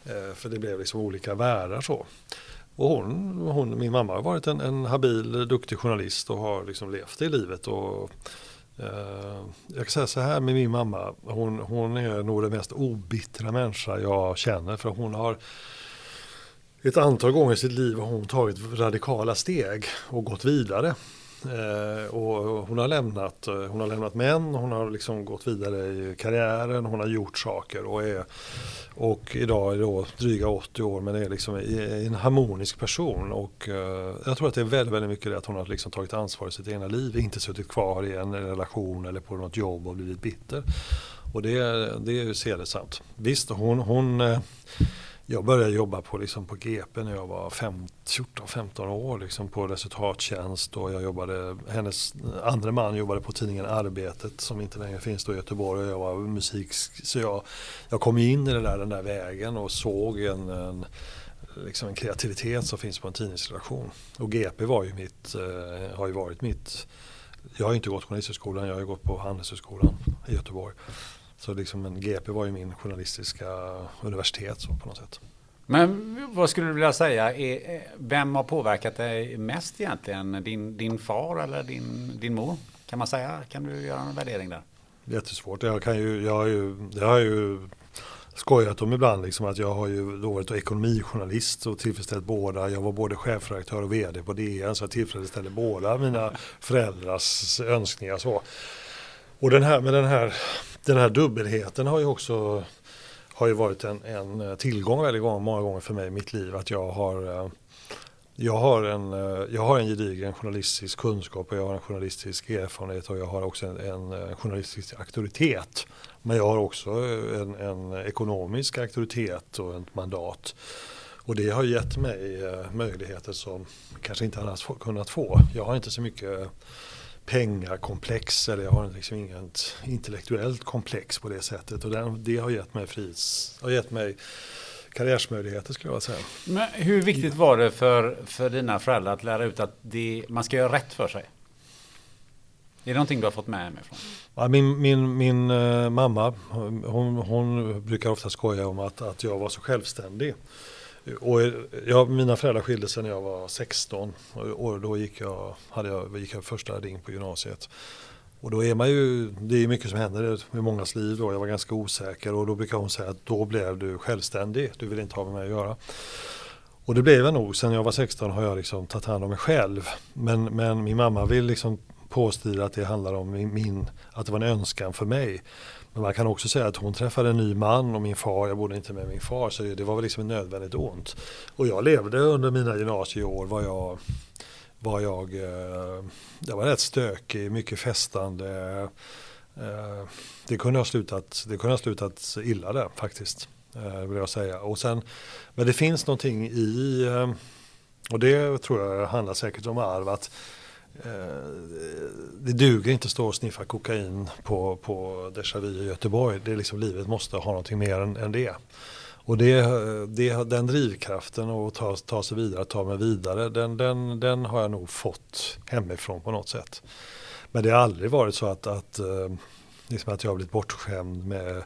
Eh, för det blev liksom olika världar så. Och hon, hon, min mamma har varit en, en habil, duktig journalist och har liksom levt det livet. Och, Eh, jag kan säga så här med min mamma, hon, hon är nog den mest obittra människa jag känner. För hon har ett antal gånger i sitt liv har hon tagit radikala steg och gått vidare. Eh, och hon har lämnat, eh, hon har lämnat män, hon har liksom gått vidare i karriären, hon har gjort saker och är och idag är då dryga 80 år men är liksom en harmonisk person och eh, jag tror att det är väldigt, väldigt mycket det att hon har liksom tagit ansvar i sitt egna liv, inte suttit kvar i en relation eller på något jobb och blivit bitter. Och det, det är ju sedesamt. Visst, hon, hon eh, jag började jobba på, liksom på GP när jag var 14-15 år liksom på resultattjänst och jag jobbade, hennes andra man jobbade på tidningen Arbetet som inte längre finns då i Göteborg och jag var musik, så jag, jag kom in i det där, den där vägen och såg en, en, liksom en kreativitet som finns på en tidningsredaktion. Och GP var ju mitt, eh, har ju varit mitt, jag har inte gått journalisthögskolan, jag har gått på Handelshögskolan i Göteborg. Så liksom en GP var ju min journalistiska universitet så på något sätt. Men vad skulle du vilja säga, är, vem har påverkat dig mest egentligen? Din, din far eller din, din mor? Kan man säga? Kan du göra en värdering där? Jättesvårt. Jag, kan ju, jag, har ju, jag har ju skojat om ibland liksom att jag har ju då varit ekonomijournalist och tillfredsställt båda. Jag var både chefredaktör och vd på DN så jag tillfredsställde båda mina föräldrars önskningar. Så. Och den här, med den här, den här dubbelheten har ju också har ju varit en, en eh, tillgång väldigt gång, många gånger för mig i mitt liv. Att jag har, eh, jag har, en, eh, jag har en gedigen journalistisk kunskap och jag har en journalistisk erfarenhet och jag har också en, en journalistisk auktoritet. Men jag har också en, en ekonomisk auktoritet och ett mandat. Och det har gett mig möjligheter som kanske inte annars kunnat få. Jag har inte så mycket pengakomplex eller jag har liksom inget intellektuellt komplex på det sättet. Och den, det har gett mig frihets, har gett mig karriärsmöjligheter skulle jag säga. Men hur viktigt var det för, för dina föräldrar att lära ut att det, man ska göra rätt för sig? Är det någonting du har fått med hemifrån? Ja, min min, min eh, mamma hon, hon brukar ofta skoja om att, att jag var så självständig. Och jag, mina föräldrar skilde sig när jag var 16 och, då gick jag, hade jag, gick jag första ring på gymnasiet. Och då är man ju, det är mycket som händer i mångas liv då. Jag var ganska osäker och då brukar hon säga att då blev du självständig. Du vill inte ha med mig att göra. Och det blev jag nog. Sen jag var 16 har jag liksom tagit hand om mig själv. Men, men min mamma vill liksom påstå att det handlar om min, att det var en önskan för mig. Men man kan också säga att hon träffade en ny man och min far, jag bodde inte med min far, så det var väl liksom ett nödvändigt ont. Och jag levde under mina gymnasieår var jag, var jag, eh, jag var rätt stökig, mycket festande. Eh, det kunde ha slutat, det kunde ha slutat illa där faktiskt, eh, vill jag säga. Och sen, men det finns någonting i, och det tror jag handlar säkert om arv, att Eh, det duger inte att stå och sniffa kokain på, på Déjà Vu i Göteborg. Det är liksom, livet måste ha någonting mer än, än det. Och det, det, den drivkraften att ta, ta sig vidare, ta mig vidare, den, den, den har jag nog fått hemifrån på något sätt. Men det har aldrig varit så att, att, eh, liksom att jag har blivit bortskämd med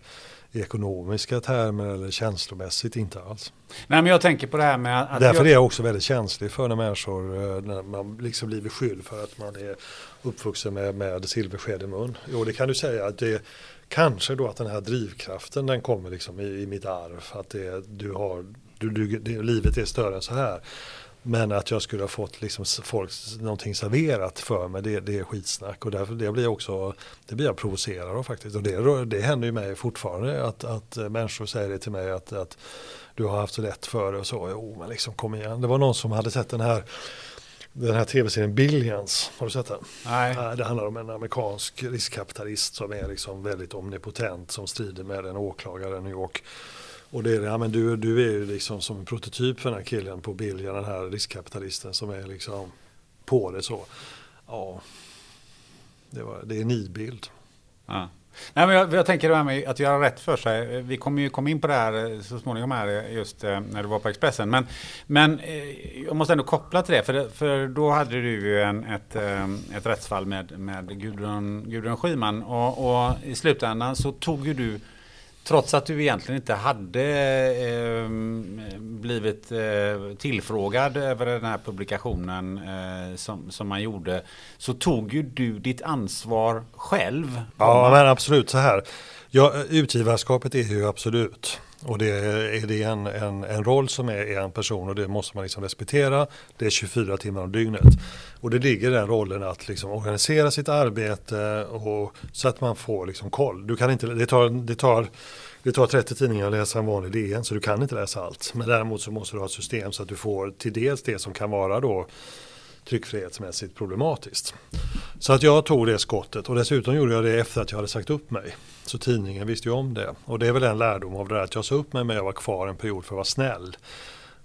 i ekonomiska termer eller känslomässigt, inte alls. Nej, men jag tänker på det här med att... Därför jag, är jag också väldigt känslig för när människor, eh, när man liksom blir beskylld för att man är uppvuxen med, med silversked i mun. Jo, det kan du säga att det kanske då att den här drivkraften den kommer liksom i, i mitt arv. Att det, du har, du, du, det, livet är större än så här. Men att jag skulle ha fått liksom folk, någonting serverat för mig, det, det är skitsnack. Och därför det blir också, det blir jag provocerad av faktiskt. Och det, det händer ju mig fortfarande att, att eh, människor säger det till mig att, att du har haft så lätt för det och så. Jo, men liksom kom igen. Det var någon som hade sett den här den här tv-serien Billions, har du sett den? Nej, Det handlar om en amerikansk riskkapitalist som är liksom väldigt omnipotent som strider med en åklagare i New York. Och det är det, ja, men du, du är ju liksom som en prototyp för den här killen på Bilja, den här riskkapitalisten som är liksom på det så. Ja, det, var, det är en nidbild. Ja. Nej, men jag, jag tänker det här med att göra rätt för sig. Vi kommer ju komma in på det här eh, så småningom här eh, just eh, när du var på Expressen. Men, men jag måste ändå koppla till det. För, det, för då hade du ju en, ett, ett rättsfall med, med Gudrun, Gudrun Schyman. Och, och i slutändan så tog ju du Trots att du egentligen inte hade eh, blivit eh, tillfrågad över den här publikationen eh, som, som man gjorde så tog ju du ditt ansvar själv. Ja, men absolut så här. Ja, utgivarskapet är ju absolut. Och det är, är det en, en, en roll som är en person och det måste man liksom respektera. Det är 24 timmar om dygnet. Och det ligger i den rollen att liksom organisera sitt arbete och, så att man får liksom koll. Du kan inte, det, tar, det, tar, det tar 30 tidningar att läsa en vanlig DN så du kan inte läsa allt. Men däremot så måste du ha ett system så att du får till dels det som kan vara då tryckfrihetsmässigt problematiskt. Så att jag tog det skottet och dessutom gjorde jag det efter att jag hade sagt upp mig. Så tidningen visste ju om det. Och det är väl en lärdom av det där att jag sa upp mig men jag var kvar en period för att vara snäll.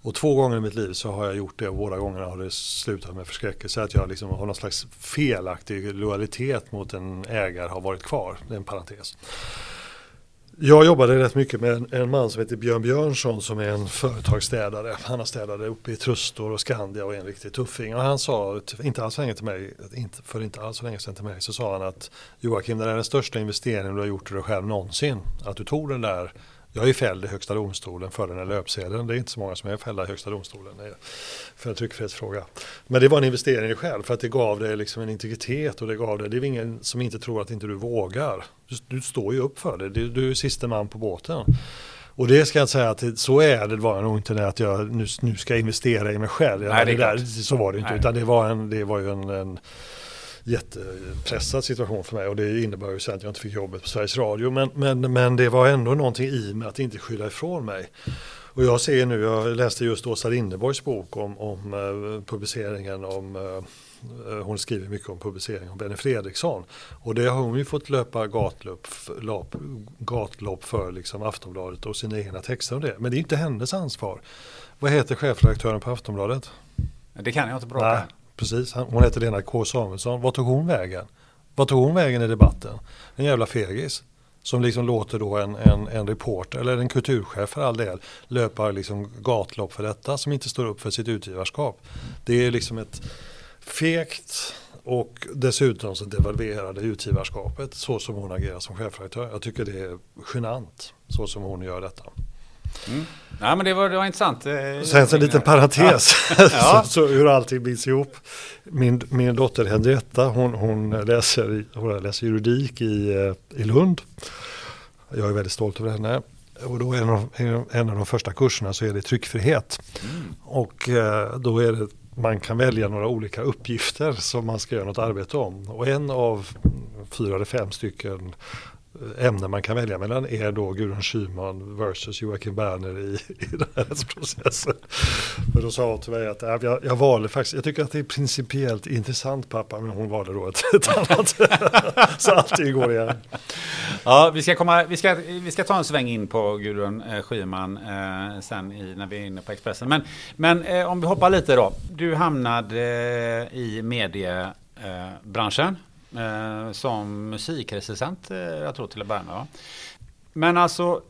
Och två gånger i mitt liv så har jag gjort det och båda gångerna har det slutat med förskräckelse. Att jag liksom har någon slags felaktig lojalitet mot en ägare har varit kvar. Det är en parentes. Jag jobbade rätt mycket med en, en man som heter Björn Björnsson som är en företagsstädare. Han har städat uppe i Trustor och Skandia och är en riktig tuffing. Och han sa, typ, inte alls länge till mig, inte, för inte alls så länge sedan till mig, så sa han att Joakim, det är den största investeringen du har gjort i dig själv någonsin. Att du tog den där jag är fälld i Högsta domstolen för den här löpsedeln. Det är inte så många som är fällda i Högsta domstolen för en tryckfrihetsfråga. Men det var en investering i dig själv för att det gav dig liksom en integritet och det gav dig, det är ingen som inte tror att inte du vågar. Du, du står ju upp för det, du, du är siste man på båten. Och det ska jag säga att det, så är det var nog inte att jag nu, nu ska investera i mig själv. Nej, det är det där, så var det inte, Nej. utan det var, en, det var ju en, en jättepressad situation för mig och det innebär ju sen att jag inte fick jobbet på Sveriges Radio. Men, men, men det var ändå någonting i mig att inte skylla ifrån mig. Och jag ser nu, jag läste just Åsa Linderborgs bok om, om eh, publiceringen om eh, hon skriver mycket om publicering om Benny Fredriksson. Och det har hon ju fått löpa gatlopp, lopp, gatlopp för liksom Aftonbladet och sina egna texter om det. Men det är inte hennes ansvar. Vad heter chefredaktören på Aftonbladet? Det kan jag inte bra. Precis. Hon heter Lena K Samuelsson. Vad tog hon vägen? Vad tog hon vägen i debatten? En jävla fegis. Som liksom låter då en, en, en reporter, eller en kulturchef för all del, löpa liksom gatlopp för detta som inte står upp för sitt utgivarskap. Det är liksom ett fegt och dessutom så devalverade utgivarskapet så som hon agerar som chefredaktör. Jag tycker det är genant så som hon gör detta. Ja, men det var, det var intressant. Sen så en liten parentes, Ja. så, så hur allting binds ihop. Min, min dotter Henrietta, hon, hon, läser, hon läser juridik i, eh, i Lund. Jag är väldigt stolt över henne. Och då är en av, en av de första kurserna så är det tryckfrihet. Och eh, då är det, man kan välja några olika uppgifter som man ska göra något arbete om. Och en av fyra eller fem stycken ämnen man kan välja mellan är då Gudrun Schyman versus Joakim Berner i, i den här rättsprocessen. Men då sa hon till mig att äh, jag, jag valde faktiskt, jag tycker att det är principiellt intressant pappa, men hon valde då ett, ett annat. Så allting går igen. Ja, vi ska, komma, vi, ska, vi ska ta en sväng in på Gudrun eh, Schyman eh, sen i, när vi är inne på Expressen. Men, men eh, om vi hoppar lite då. Du hamnade eh, i mediebranschen eh, som musikrecensent, eh, jag tror till att börja med. Va? Men alltså,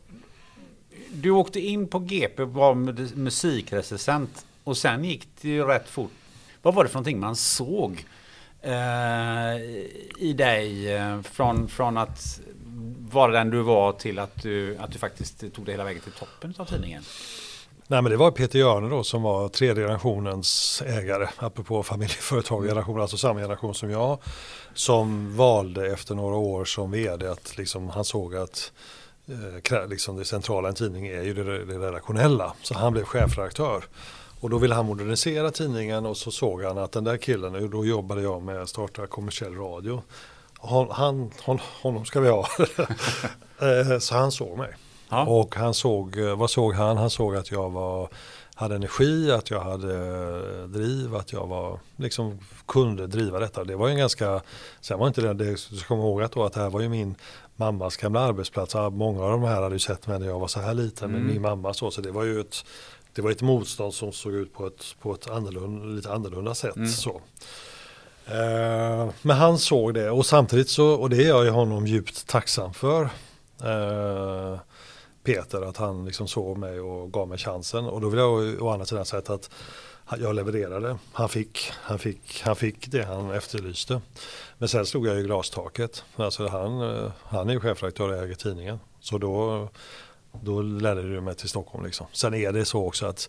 du åkte in på GP och var musikrecensent och sen gick det ju rätt fort. Vad var det för någonting man såg eh, i dig eh, från, från att vara den du var till att du, att du faktiskt tog dig hela vägen till toppen av tidningen? Nej men det var Peter Jörne då som var tredje generationens ägare, apropå familjeföretagargeneration, alltså samma generation som jag, som valde efter några år som vd att liksom, han såg att eh, liksom det centrala i en tidning är ju det, det redaktionella. Så han blev chefredaktör. Och då ville han modernisera tidningen och så såg han att den där killen, då jobbade jag med att starta kommersiell radio. Han, han, hon, honom ska vi ha. Eh, så han såg mig. Ja. Och han såg, eh, vad såg han? Han såg att jag var, hade energi, att jag hade eh, driv, att jag var, liksom kunde driva detta. Det var ju en ganska, sen var inte det, det ska komma ihåg att, då, att det här var ju min mammas gamla arbetsplats. Många av de här hade ju sett mig när jag var så här liten med min mamma så, så det var ju ett, det var ett motstånd som såg ut på ett, på ett annorlunda, lite annorlunda sätt. Så. Eh, men han såg det och samtidigt så, och det är jag honom djupt tacksam för. Eh, Peter, att han liksom såg mig och gav mig chansen. Och då vill jag å- andra sidan säga att jag levererade. Han fick, han, fick, han fick det han efterlyste. Men sen stod jag i glastaket. Alltså han, han är ju chefredaktör och äger tidningen. Så då, då ledde det mig till Stockholm. Liksom. Sen är det så också att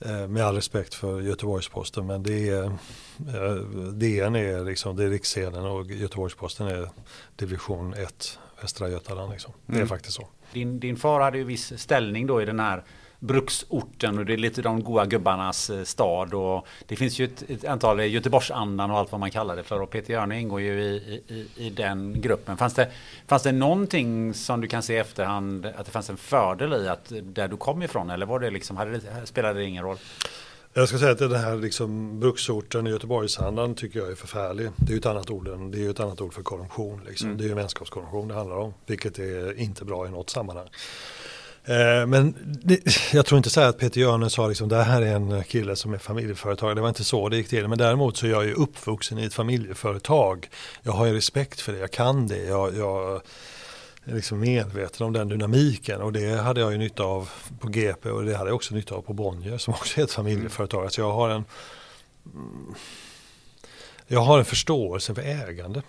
eh, med all respekt för Göteborgs-Posten men det är, eh, DN är, liksom, det är riksscenen och Göteborgs-Posten är division 1 Västra Götaland. Liksom. Det är faktiskt så. Din, din far hade ju viss ställning då i den här bruksorten och det är lite de goa gubbarnas eh, stad och det finns ju ett, ett antal eh, Göteborgsandan och allt vad man kallar det för och Peter Jörne ingår ju i, i, i den gruppen. Fanns det, fanns det någonting som du kan se i efterhand att det fanns en fördel i att eh, där du kom ifrån eller var det liksom, hade det, spelade det ingen roll? Jag ska säga att den här liksom bruksorten i Göteborgsandan tycker jag är förfärlig. Det är ju ett annat ord, än- det är ju ett annat ord för korruption. Liksom. Det är ju vänskapskorruption det handlar om, vilket är inte bra i något sammanhang. Eh, Men det, jag tror inte så här att Peter Hjörne sa liksom det här är en kille som är familjeföretagare. Det var inte så det gick till. Men däremot så är jag ju uppvuxen i ett familjeföretag. Jag har ju respekt för det, jag kan det. Jag, jag liksom medveten om den dynamiken och det hade jag ju nytta av på GP och det hade jag också nytta av på Bonnier som också är ett familjeföretag. Så jag har en mm, jag har en förståelse för ägande.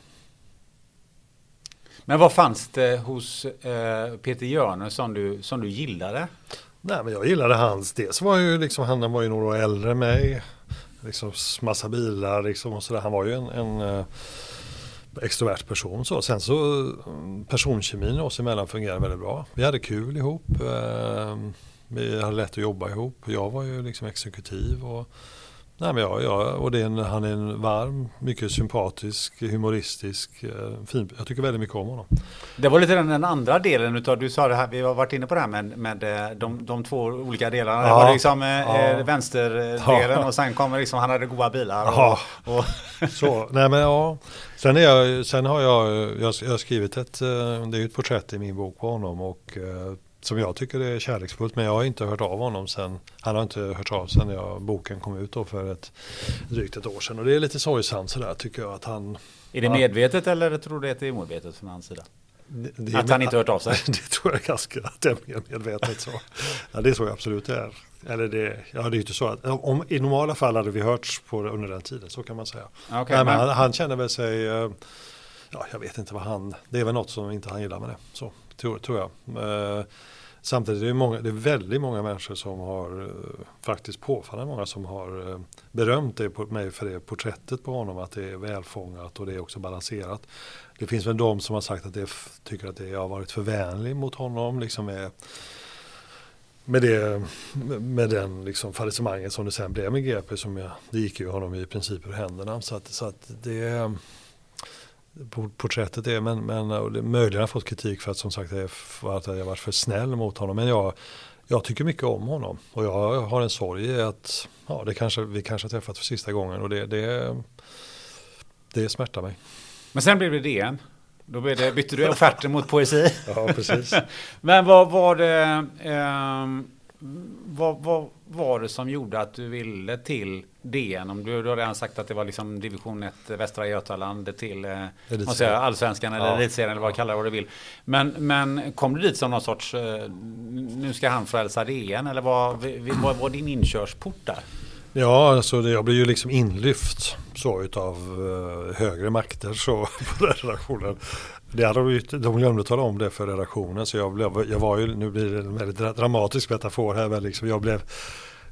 Men vad fanns det hos eh, Peter Hjörne som du, som du gillade? Nej men jag gillade hans, dels var ju liksom, han var ju några år äldre än mig. Liksom massa bilar liksom och sådär. Han var ju en, en eh, extrovert person så. Sen så mm, personkemin oss emellan fungerade väldigt bra. Vi hade kul ihop. eh, Vi hade lätt att jobba ihop. Jag var ju liksom exekutiv och Nej, men jag, jag, och det är en, han är en varm, mycket sympatisk, humoristisk, eh, fin. Jag tycker väldigt mycket om honom. Det var lite den, den andra delen utav, du sa det här, vi har varit inne på det här med, med eh, de, de två olika delarna. Det Ja. var liksom eh, Ja. vänsterdelen Ja. och sen kommer liksom, han hade goda bilar. Och, och, Så, nej men ja. Sen, är jag, sen har jag, jag, jag har skrivit ett, eh, det är ett porträtt i min bok på honom och eh, som jag tycker är kärleksfullt men jag har inte hört av honom sen, han har inte hört av sen jag, boken kom ut då för ett drygt ett år sedan och det är lite sorgsamt sådär tycker jag att han är det medvetet eller tror du att det är omedvetet från hans sida? Det, det Att han inte hört av sig? det tror jag är ganska tämligen medvetet så. Ja det tror jag absolut det är. Eller det, ja, det är ju inte så att om, i normala fall hade vi hörts på det under den tiden så kan man säga. Okej, Nej, men han, han känner väl sig, eh, ja jag vet inte vad han, det är väl något som inte han gillar med det. Så tror, tror jag. Samtidigt är det, många, det är väldigt många människor som har, eh, faktiskt påfallande många som har eh, berömt det på mig för det porträttet på honom, att det är välfångat och det är också balanserat. Det finns väl de som har sagt att det tycker att det har varit för vänlig mot honom, liksom med, med, det, med den liksom fallissemanget som det sen blev med GP, som jag, det gick ju honom i princip ur händerna. Så att, så att det porträttet är, men, men och det, möjligen har fått kritik för att som sagt för att jag varit för snäll mot honom. Men jag, jag tycker mycket om honom och jag har en sorg i att ja, det kanske, vi kanske har träffat för sista gången och det, det, det smärtar mig. Men sen blev det DN. Då blev det, bytte du offerter mot poesi. Ja, precis. Men vad var det ehm, vad, vad var det som gjorde att du ville till DN? Om du, du har redan sagt att det var liksom division 1 Västra Götaland till eh, säger allsvenskan eller Ja. elitserien eller vad du kallar det vad du vill. Men, men kom du dit som någon sorts, eh, nu ska han frälsa DN eller vad var din inkörsport där? Ja, alltså det, jag blev ju liksom inlyft så utav eh, högre makter så på den redaktionen. Det hade de, de glömde tala om det för redaktionen så jag, blev, jag var ju, nu blir det en väldigt dramatisk metafor här, men liksom jag blev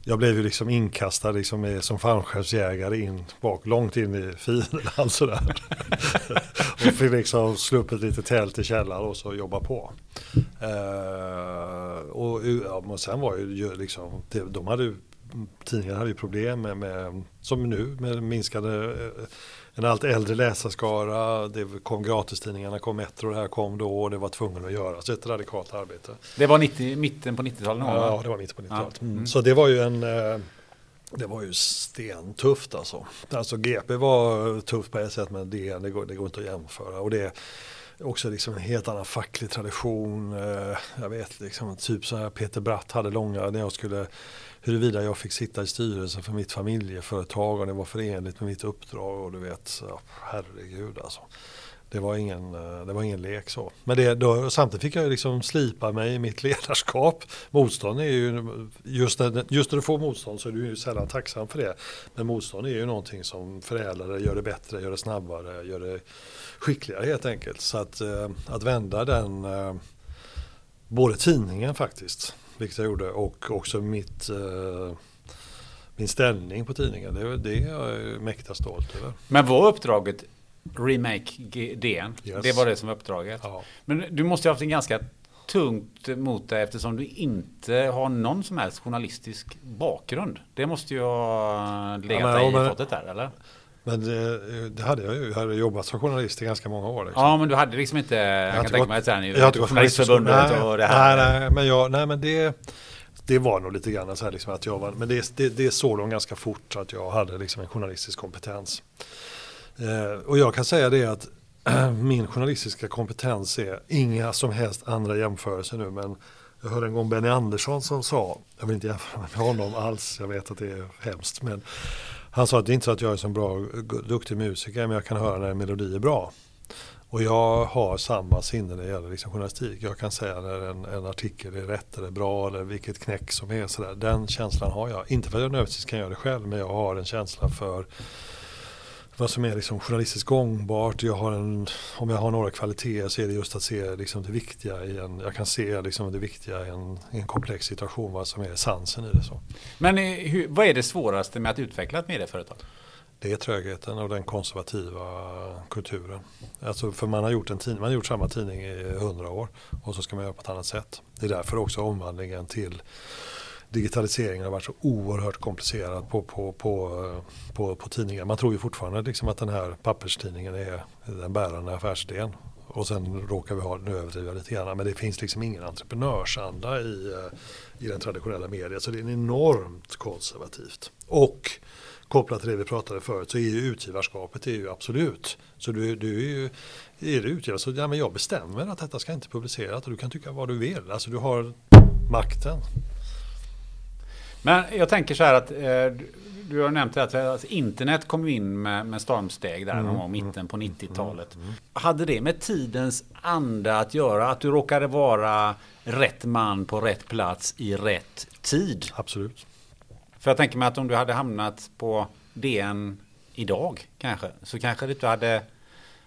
jag blev ju liksom inkastad liksom som fallskärmsjägare in bak, långt in i fiendeland sådär. och fick liksom slå upp ett litet tält i källaren och så jobba på. Eh, och, ja, sen var ju ju liksom, de hade ju tidningarna hade ju problem med, med som nu, med minskade, eh, en allt äldre läsarskara. Det kom gratistidningarna, kom Metro, det här kom då och det var tvungen att göras ett radikalt arbete. Det var 90, mitten på 90-talet någon gång, va? Ja, det var mitt på 90-talet. Ja. Mm. Så det var ju en eh, det var ju stentufft alltså. Alltså GP var tufft på ett sätt men DN det går, det går inte att jämföra. Och det är också liksom en helt annan facklig tradition. Eh, Jag vet liksom typ så här Peter Bratt hade långa när jag skulle huruvida jag fick sitta i styrelsen för mitt familjeföretag och det var förenligt med mitt uppdrag och du vet, ja, herregud alltså. Det var ingen, eh, det var ingen lek så. Men det, då, samtidigt fick jag liksom slipa mig i mitt ledarskap. Motstånd är ju, just när, just när du får motstånd så är du ju sällan tacksam för det. Men motstånd är ju någonting som förädlar det, gör det bättre, gör det snabbare, gör det skickligare helt enkelt. Så att, eh, att vända den, eh, både tidningen faktiskt, vilket jag gjorde, och också mitt eh, min ställning på tidningen, det, det är jag mäkta stolt över. Men var uppdraget Remake DN? Yes. Det var det som var uppdraget? Ja. Men du måste ha haft en ganska tungt mot dig eftersom du inte har någon som helst journalistisk bakgrund. Det måste ju ha legat Ja, men- dig men- i fatet där, eller? Men det, det hade jag ju, jag hade jobbat som journalist i ganska många år. Liksom. Ja, men du hade liksom inte, jag, kan har inte tänka mig att säga, jag inte Journalistförbundet journalistskolan. och det här. Nej, nej, men, jag, nej, men det, det var nog lite grann så här liksom att jag var, men det, det, det såg de ganska fort att jag hade liksom en journalistisk kompetens. Eh, och jag kan säga det att min journalistiska kompetens är inga som helst andra jämförelser nu, men jag hörde en gång Benny Andersson som sa, jag vill inte jämföra med honom alls, jag vet att det är hemskt, men han sa att det är inte så att jag är så bra, duktig musiker, men jag kan höra när en melodi är bra. Och jag har samma sinne när det gäller liksom journalistik. Jag kan säga när en, en artikel är rätt eller bra eller vilket knäck som är. Sådär. Den känslan har jag. Inte för att jag nödvändigtvis kan göra det själv men jag har en känsla för vad som är liksom journalistiskt gångbart. Jag har en, om jag har några kvaliteter så är det just att se liksom det viktiga i en, jag kan se liksom det viktiga i en, i en komplex situation, vad som är essensen i det. Så. Men eh, hur, vad är det svåraste med att utveckla ett medieföretag? Det är trögheten och den konservativa kulturen. Alltså för man har gjort en tidning, man har gjort samma tidning i hundra år och så ska man göra på ett annat sätt. Det är därför också omvandlingen till digitaliseringen har varit så oerhört komplicerad på, på, på, på, på tidningar. Man tror ju fortfarande liksom att den här papperstidningen är den bärande affärsidén. Och sen råkar vi ha, nu överdriver jag lite grann, men det finns liksom ingen entreprenörsanda i, eh, i den traditionella media. Så det är enormt konservativt. Och kopplat till det vi pratade förut så är ju utgivarskapet är ju absolut. Så du, du är ju är du utgivare så ja, men jag bestämmer att detta ska inte publiceras och du kan tycka vad du vill. Alltså du har makten. Men jag tänker så här att eh, du, har nämnt att alltså, internet kom in med, med stormsteg där Mm, någon gång mitten på 90-talet. Hade det med tidens anda att göra? Att du råkade vara rätt man på rätt plats i rätt tid? Absolut. För jag tänker mig att om du hade hamnat på DN idag kanske, så kanske du inte hade,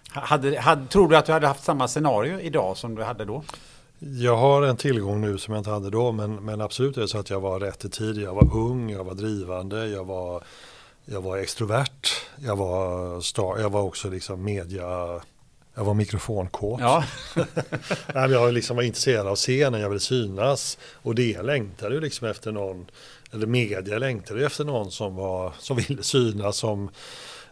hade, hade... Tror du att du hade haft samma scenario idag som du hade då? Jag har en tillgång nu som jag inte hade då men, men absolut är det så att jag var rätt i tid. Jag var ung, jag var drivande, jag var, jag var extrovert, jag var, star, jag var också liksom media, jag var mikrofonkåt. Ja, jag liksom var intresserad av scenen, jag ville synas. Och det längtade ju liksom efter någon, eller media längtade efter någon som, var, som ville synas, som,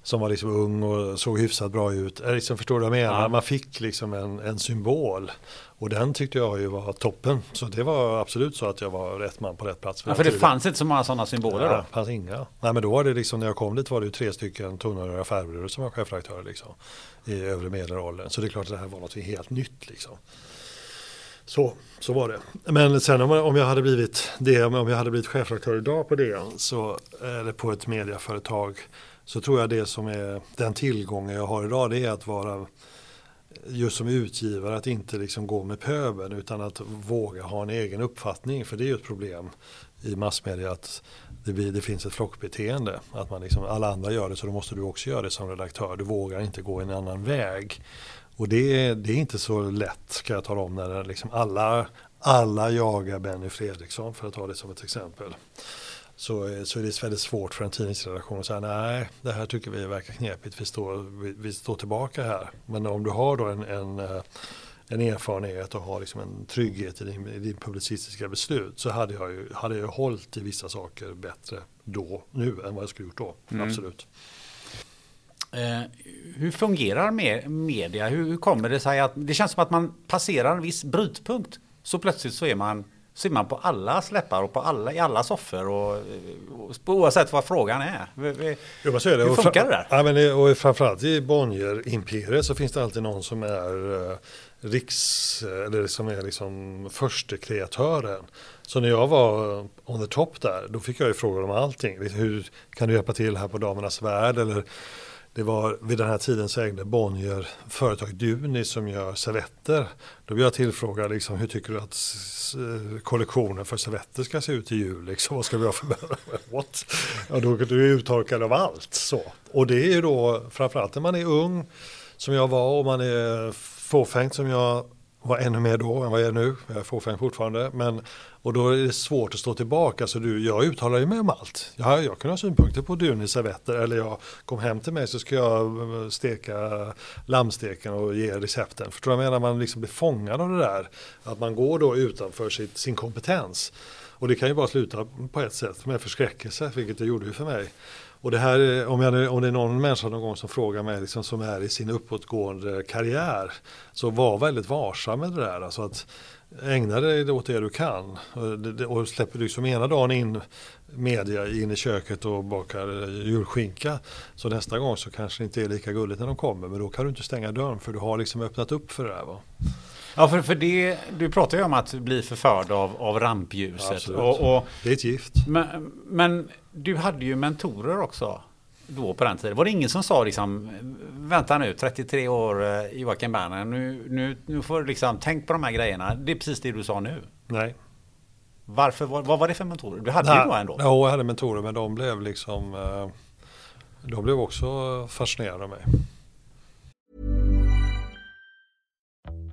som var liksom ung och såg hyfsat bra ut. Jag liksom, förstår du vad jag menar? Ja. Man fick liksom en, en symbol. Och den tyckte jag ju var toppen. Så det var absolut så att jag var rätt man på rätt plats. ja för det fanns inte så många sådana symboler Ja, då. det fanns inga. Nej men då var det liksom när jag kom dit var det ju tre stycken tunnare affärsbyråer som var chefredaktörer liksom. I övre medelåldern. Så det är klart att det här var något helt nytt liksom. Så, så var det. Men sen om, om jag hade blivit det, om jag hade blivit chefredaktör idag på det, så, eller på ett mediaföretag, så tror jag det som är den tillgången jag har idag, det är att vara just som utgivare att inte liksom gå med pöbeln utan att våga ha en egen uppfattning. För det är ju ett problem i massmedia att det, blir, det finns ett flockbeteende. Att man liksom, alla andra gör det så då måste du också göra det som redaktör. Du vågar inte gå en annan väg. Och det, är- det är inte så lätt kan jag tala om när liksom alla, alla jagar Benny Fredriksson för att ta det som ett exempel. Så, så är det väldigt svårt för en tidningsredaktion att säga nej, det här tycker vi verkar knepigt, vi står, vi, vi står tillbaka här. Men om du har då en, en, eh, en erfarenhet och har liksom en trygghet i din, i din publicistiska beslut så hade jag ju hade jag hållit i vissa saker bättre då, nu än vad jag skulle gjort då. Absolut. Eh, hur fungerar med media? Hur, hur kommer det sig att det känns som att man passerar en viss brytpunkt så plötsligt så är man så är man på alla släppar och på alla, i alla soffor och, och oavsett vad frågan är. Jo, men så är det. Hur funkar det där? Ja, men det, och framförallt i Bonnier-imperiet så finns det alltid någon som är eh, riks, eller som är liksom förste kreatören. Så när jag var on the top där, då fick jag ju frågor om allting. Liksom, Hur kan du hjälpa till här på Damernas Värld? Eller det var vid den här tiden så ägde Bonnier företaget Duni som gör servetter. Då blev jag tillfrågad liksom, hur tycker du att kollektionen för servetter ska se ut i jul? Liksom, vad ska vi ha för What? Ja, då, du är uttorkad av allt. Så. Och det är ju då framförallt när man är ung som jag var och man är fåfängt som jag var ännu mer då än vad jag är nu. Jag är fåfäng fortfarande. Men, och då är det svårt att stå tillbaka. Så du, jag uttalar ju mig om allt. Jag, jag kan ha synpunkter på Dunis servetter. Eller jag kom hem till mig så ska jag eh, steka lammsteken och ge recepten. Förstår du vad jag menar? Man liksom blir fångad av det där. Att man går då utanför sitt, sin kompetens. Och det kan ju bara sluta på ett sätt med förskräckelse, vilket det gjorde ju för mig. Och det här, är- om, jag, om det är någon människa någon gång som frågar mig liksom, som är i sin uppåtgående karriär, så var väldigt varsam med det där. Alltså att ägna dig åt det du kan. Och, släpper du liksom ena dagen in media in i köket och bakar eh, julskinka, så nästa gång så kanske det inte är lika gulligt när de kommer. Men då kan du inte stänga dörren för du har liksom öppnat upp för det där. Va? Ja, för, för det, du pratar ju om att bli förförd av, av rampljuset. Absolut. Och, och, Det är ett gift. men, men du hade ju mentorer också då på den tiden. Var det ingen som sa liksom, vänta nu, 33 år eh, Joakim Berner, nu, nu, nu får du liksom, tänk på de här grejerna. Det är precis det du sa nu. Nej. Varför, vad, vad var det för mentorer? Du hade ju då ändå. Ja, jag hade mentorer men de blev liksom eh, De blev också fascinerade av mig.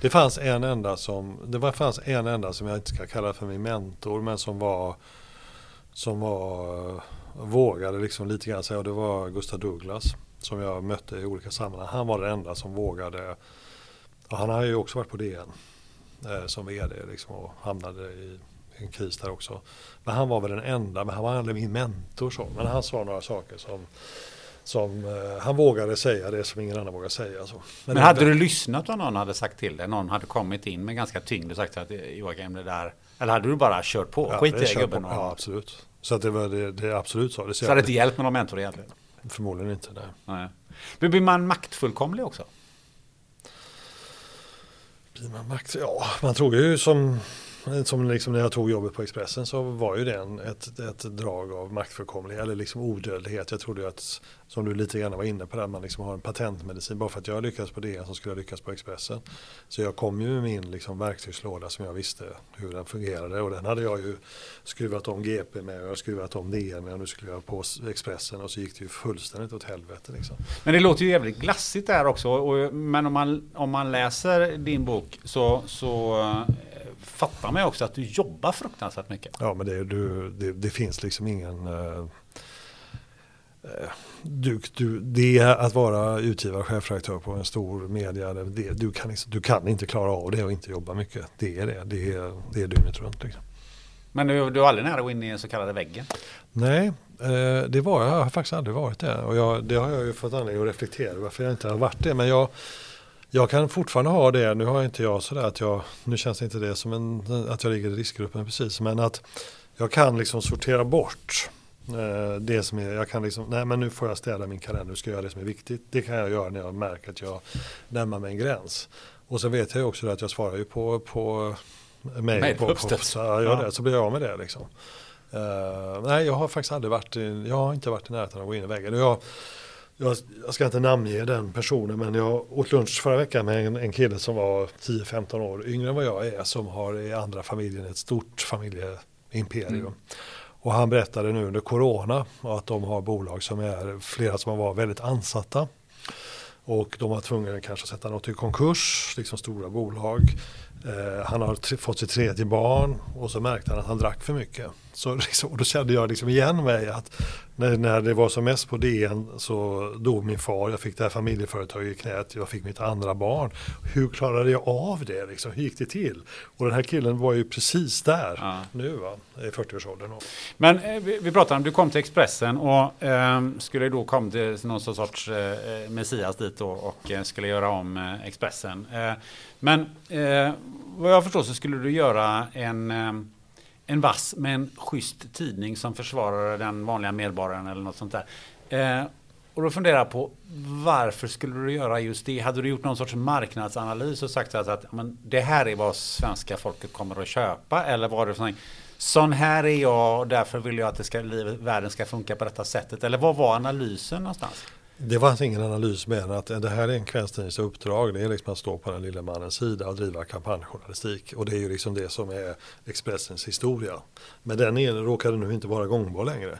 Det fanns en enda som, det var, fanns en enda som jag inte ska kalla för min mentor men som var som var eh, vågade liksom lite grann säga och det var Gustav Douglas som jag mötte i olika sammanhang. Han var den enda som vågade och han har ju också varit på DN eh, som vd liksom och hamnade i en kris där också. Men han var väl den enda, men han var aldrig min mentor så. Men han sa några saker som, som eh, han vågade säga det som ingen annan vågade säga. Så. Men det- hade du lyssnat om någon hade sagt till dig? Någon hade kommit in med ganska tyngd och sagt att Joakim det där. Eller hade du bara kört på? Ja, Skit i det det gubben. Ja, absolut. Så att det var det, det absolut så. Det Så hade det inte hjälpt med någon mentor egentligen? förmodligen inte. Nej. Nej. Men blir man maktfullkomlig också? Blir man makt? Ja, man tror ju som, som liksom när jag tog jobbet på Expressen så var ju det en, ett, ett drag av maktfullkomlighet eller liksom odödlighet. Jag trodde ju att, som du lite grann var inne på, att man liksom har en patentmedicin. Bara för att jag lyckades på det så skulle jag lyckas på Expressen. Så jag kom ju med min liksom verktygslåda som jag visste hur den fungerade och den hade jag ju skruvat om GP med och jag skruvat om DN med och nu skulle jag på Expressen och så gick det ju fullständigt åt helvete. Liksom. Men det låter ju jävligt glassigt där också. Och, men om man, om man läser din bok så, så fattar man ju också att du jobbar fruktansvärt mycket. Ja men det, du, det, det finns liksom ingen... eh, eh, du, du, det att vara utgivare, chefredaktör på en stor media, det, du, kan, liksom- du kan inte klara av det och inte jobba mycket. Det är det, det är, det är dygnet runt. Liksom. Men du, du var aldrig nära att gå in i den så kallade väggen? Nej, eh, det var jag. Jag har faktiskt aldrig varit det. Och jag, det har jag ju fått anledning att reflektera varför jag inte har varit det. Men jag, jag kan fortfarande ha det. Nu har inte jag sådär att jag, nu känns inte det som en, att jag ligger i riskgruppen precis. Men att jag kan liksom sortera bort eh, det som är, jag kan liksom, nej men nu får jag städa min kalender, nu ska jag göra det som är viktigt. Det kan jag göra när jag märker att jag närmar mig en gräns. Och så vet jag också att jag svarar ju på, på mejl på, på, på, så jag gör det, så blir jag av med det liksom. Uh, nej, jag har faktiskt aldrig varit i, jag har inte varit i närheten av att gå in i väggen. Jag, jag, jag, ska inte namnge den personen men jag åt lunch förra veckan med en, en kille som var 10-15 år yngre än vad jag är som har i andra familjen ett stort familjeimperium. Mm. Och han berättade nu under corona att de har bolag som är flera som var väldigt ansatta. Och de var tvungna kanske att sätta något i konkurs, liksom stora bolag. Eh, han har fått sitt tredje barn och så märkte han att han drack för mycket. Så liksom, och då kände jag liksom igen mig att när, när det var som mest på DN så dog min far, jag fick det här familjeföretaget i knät, jag fick mitt andra barn. Hur klarade jag av det? Liksom? Hur gick det till? Och den här killen var ju precis där ja. nu, va? i 40-årsåldern. Men eh, vi, vi pratade om, du kom till Expressen och eh, skulle då komma till någon sorts eh, Messias dit då och eh, skulle göra om eh, Expressen. Men eh, vad jag förstår så skulle du göra en eh, en vass med en schysst tidning som försvarar den vanliga medborgaren eller något sånt där. Eh, och då funderar jag på varför skulle du göra just det? Hade du gjort någon sorts marknadsanalys och sagt att, att men, det här är vad svenska folket kommer att köpa? Eller var det sån, sån här är jag och därför vill jag att det ska, livet, världen ska funka på detta sättet? Eller vad var analysen någonstans? Det var alltså ingen analys med att det här är en kvällstidnings uppdrag. Det är liksom att stå på den lilla mannens sida och driva kampanjjournalistik. Och det är ju liksom det som är Expressens historia. Men den är, råkade nu inte vara gångbar längre.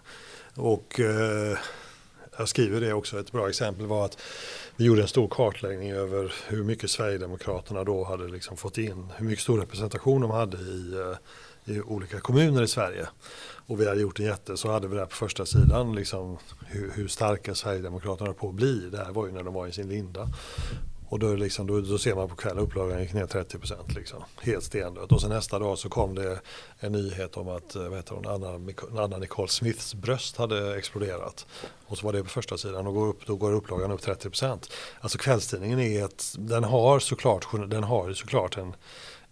Och eh, jag skriver det också, ett bra exempel var att vi gjorde en stor kartläggning över hur mycket Sverigedemokraterna då hade liksom fått in, hur mycket stor representation de hade i, eh, i olika kommuner i Sverige och vi hade gjort en jätte så hade vi där på första sidan liksom hur, hur starka Sverigedemokraterna höll på att bli. Det här var ju när de var i sin linda. Och då, liksom, då, då ser man på kvällen upplagan gick ner 30 procent. Liksom, helt stendött. Och sen nästa dag så kom det en nyhet om att eh, vad heter hon, Anna, Anna Nicole Smiths bröst hade exploderat. Och så var det på första sidan och går upp, då går upplagan upp 30 procent. Alltså kvällstidningen är ett, den har såklart, den har såklart en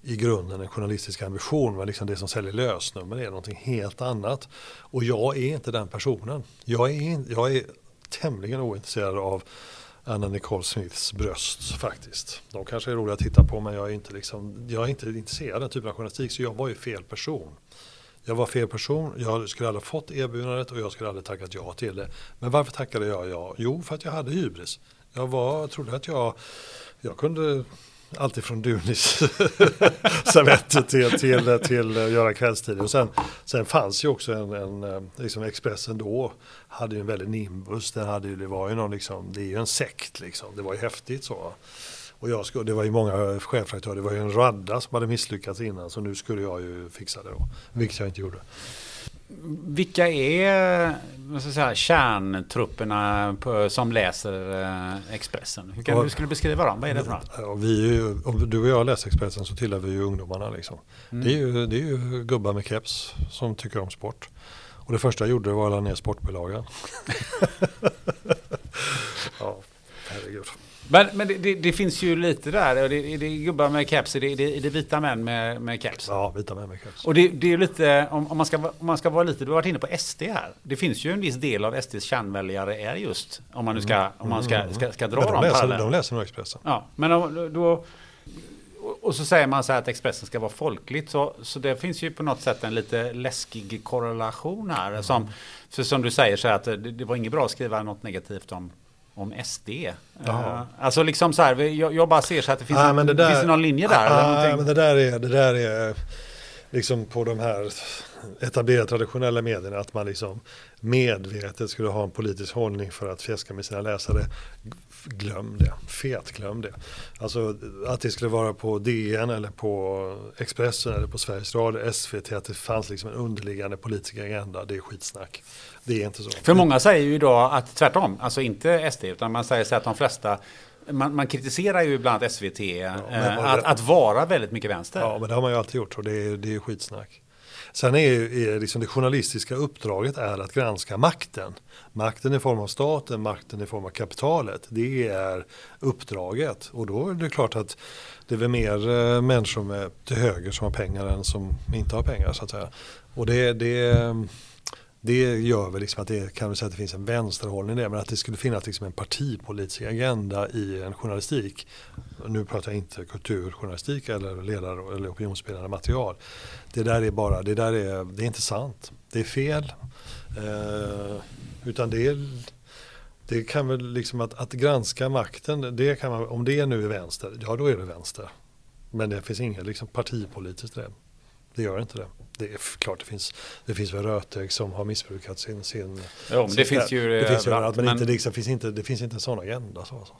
i grunden en journalistisk ambition men liksom det som säljer lösnummer är någonting helt annat. Och jag är inte den personen. Jag är, jag är tämligen ointresserad av Anna Nicole Smiths bröst faktiskt. De kanske är roliga att titta på men jag är inte, liksom, jag är inte intresserad av den typen av journalistik så jag var ju fel person. Jag var fel person, jag skulle aldrig fått erbjudandet och jag skulle aldrig tackat ja till det. Men varför tackade jag ja? Jo, för att jag hade hybris. Jag var, trodde att jag, jag kunde Alltifrån Dunis servetter till, till, till att göra kvällstid. Och sen, sen fanns ju också en, en eh, liksom Expressen då hade ju en väldigt nimbus. Den hade ju, det var ju någon liksom, det är ju en sekt liksom. Det var ju häftigt så. Och jag skulle, det var ju många chefredaktörer, det var ju en radda som hade misslyckats innan så nu skulle jag ju fixa det då. Vilket jag inte gjorde. Vilka är säga, kärntrupperna på, som läser eh, Expressen? Hur kan ja, du skulle beskriva dem? Vad är det för? Ja, vi ju, om du och jag läser Expressen så tillhör vi ju ungdomarna. Liksom. Mm. Det, är ju, det är ju gubbar med keps som tycker om sport. Och det första jag gjorde var att lägga ner sportbilagan. ja, herregud. Men, men det, det, det, finns ju lite där. Det, det är gubbar med caps. Det, det, det är vita män med, med caps. Ja, vita män med caps. Och det, det är lite, om, om, man ska, om man ska vara lite, du har varit inne på SD här. Det finns ju en viss del av SDs kärnväljare är just, om man nu ska, om man ska, ska, ska, ska dra men de läser, De läser nog Expressen. Ja, men då, då och så säger man så här att Expressen ska vara folkligt. Så, så det finns ju på något sätt en lite läskig korrelation här. Mm. Som, för som du säger så här att det, det var inget bra att skriva något negativt om om SD. Uh, alltså liksom så här, jag, jag, bara ser så att det finns, ah, det där, finns det någon linje där? Ah, men det där är, det där är liksom på de här etablerade traditionella medierna att man liksom medvetet skulle ha en politisk hållning för att fjäska med sina läsare. Glöm det, fet glöm det. Alltså att det skulle vara på DN eller på Expressen eller på Sveriges Radio, SVT, att det fanns liksom en underliggande politisk agenda, det är skitsnack. Det är inte så. För många säger ju idag att tvärtom, alltså inte SD, utan man säger så att de flesta man, man kritiserar ju ibland SVT eh, att, att, vara väldigt mycket vänster. Ja, men det har man ju alltid gjort och det är, det är skitsnack. Sen är, är liksom det journalistiska uppdraget är att granska makten. Makten i form av staten, makten i form av kapitalet. Det är uppdraget. Och då är det klart att det är väl mer eh, människor med, till höger som har pengar än som inte har pengar så att säga. Och det, det det gör väl liksom att det kan vi säga att det finns en vänsterhållning där, men att det skulle finnas liksom en partipolitisk agenda i en journalistik. Nu pratar jag inte kulturjournalistik eller ledare eller opinionsbildande material. Det där är bara, det där är, det är inte sant. Det är fel. Eh, utan det är, det kan väl liksom att, att granska makten, det kan man, om det nu är vänster, ja då är det vänster. Men det finns inget liksom partipolitiskt i det. Det gör inte det det är klart det finns, det finns väl rötägg som har missbrukat sin... sin jo, men det finns ju det finns överallt, men, men inte, liksom, finns inte, det finns inte en sån agenda. Så, så.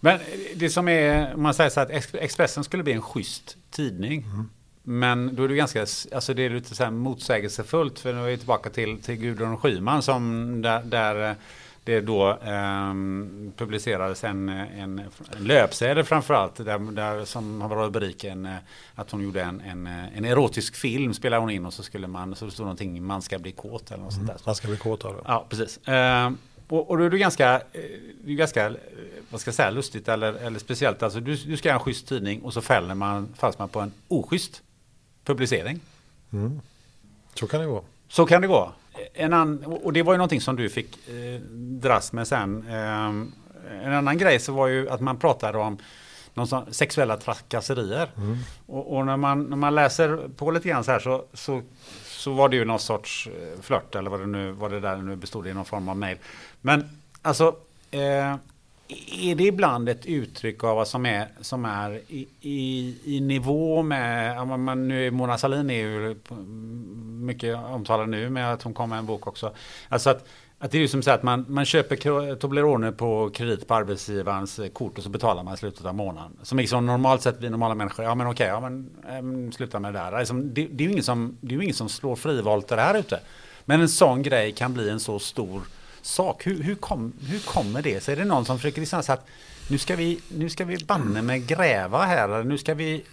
Men det som är, man säger så att Expressen skulle bli en schysst tidning. Mm. Men då är det ganska, alltså det är lite så här motsägelsefullt för nu är vi tillbaka till, till Gudrun Schyman som där, där det då eh, publicerades en, en, en löpsedel framförallt där, där som var rubriken eh, att hon gjorde en, en, en erotisk film spelade hon in och så skulle man, så stod någonting man ska bli kåt eller något mm, sånt där. Man ska bli kåt av det. Ja, precis. Eh, och, och då är det ganska, eh, det är ganska, eh, vad ska jag säga, lustigt eller, eller speciellt. Alltså du, du ska göra en schysst tidning och så fäller man, falls man på en oschysst publicering. Mm. Så kan det gå. Så kan det gå en an, och det var ju någonting som du fick eh, dras med sen. Eh, en annan grej så var ju att man pratade om någon sexuella trakasserier. Mm. Och, och, när, man, när man läser på lite grann så här så, så, så var det ju någon sorts eh, flört eller vad det nu vad det där nu bestod i någon form av mejl. Men alltså eh, är det ibland ett uttryck av vad som är, som är i, i, i nivå med, man, nu är Mona Sahlin är ju mycket omtalad nu med att hon kommer med en bok också. Alltså att, att det är ju som så att man, man köper Toblerone på kredit på arbetsgivarens eh, kort och så betalar man i slutet av månaden. Som liksom normalt sett vi normala människor, ja men okej, ja men äm, sluta med det där. Alltså, liksom, det, det, är ju ingen som, det är ju ingen som slår frivolter här ute. Men en sån grej kan bli en så stor sak. Hur, hur, kom, hur kommer det sig? Är det någon som försöker liksom att nu ska vi, nu ska vi banne med gräva här, eller nu ska vi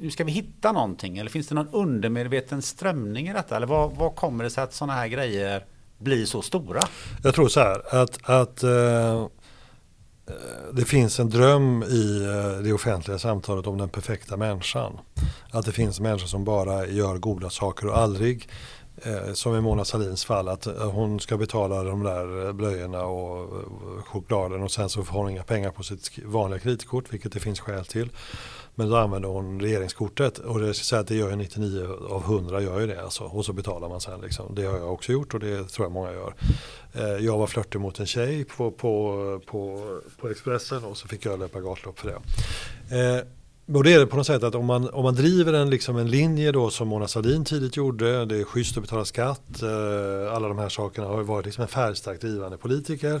nu ska vi hitta någonting eller finns det någon undermedveten strömning i detta? Eller vad, vad kommer det sig att sådana här grejer blir så stora? Jag tror så här att, att eh, det finns en dröm i eh, det offentliga samtalet om den perfekta människan. Att det finns människor som bara gör goda saker och aldrig Eh, Eh, som i Mona Salins fall att eh, hon ska betala de där eh, blöjorna och chokladen och sen så får hon inga pengar på sitt vanliga kreditkort vilket det finns skäl till. Men då använder hon regeringskortet och det så att det gör 99 av 100 gör ju det alltså. Och så betalar man sen liksom. Det har jag också gjort och det tror jag många gör. Jag var flörtig mot en tjej på, på, på, på Expressen och så fick jag löpa gatlopp för det. Och det är det på något sätt att om man, om man driver en, liksom en linje då som Mona Sahlin tidigt gjorde, det är schysst att betala skatt, eh, alla de här sakerna har varit liksom en färgstarkt drivande politiker.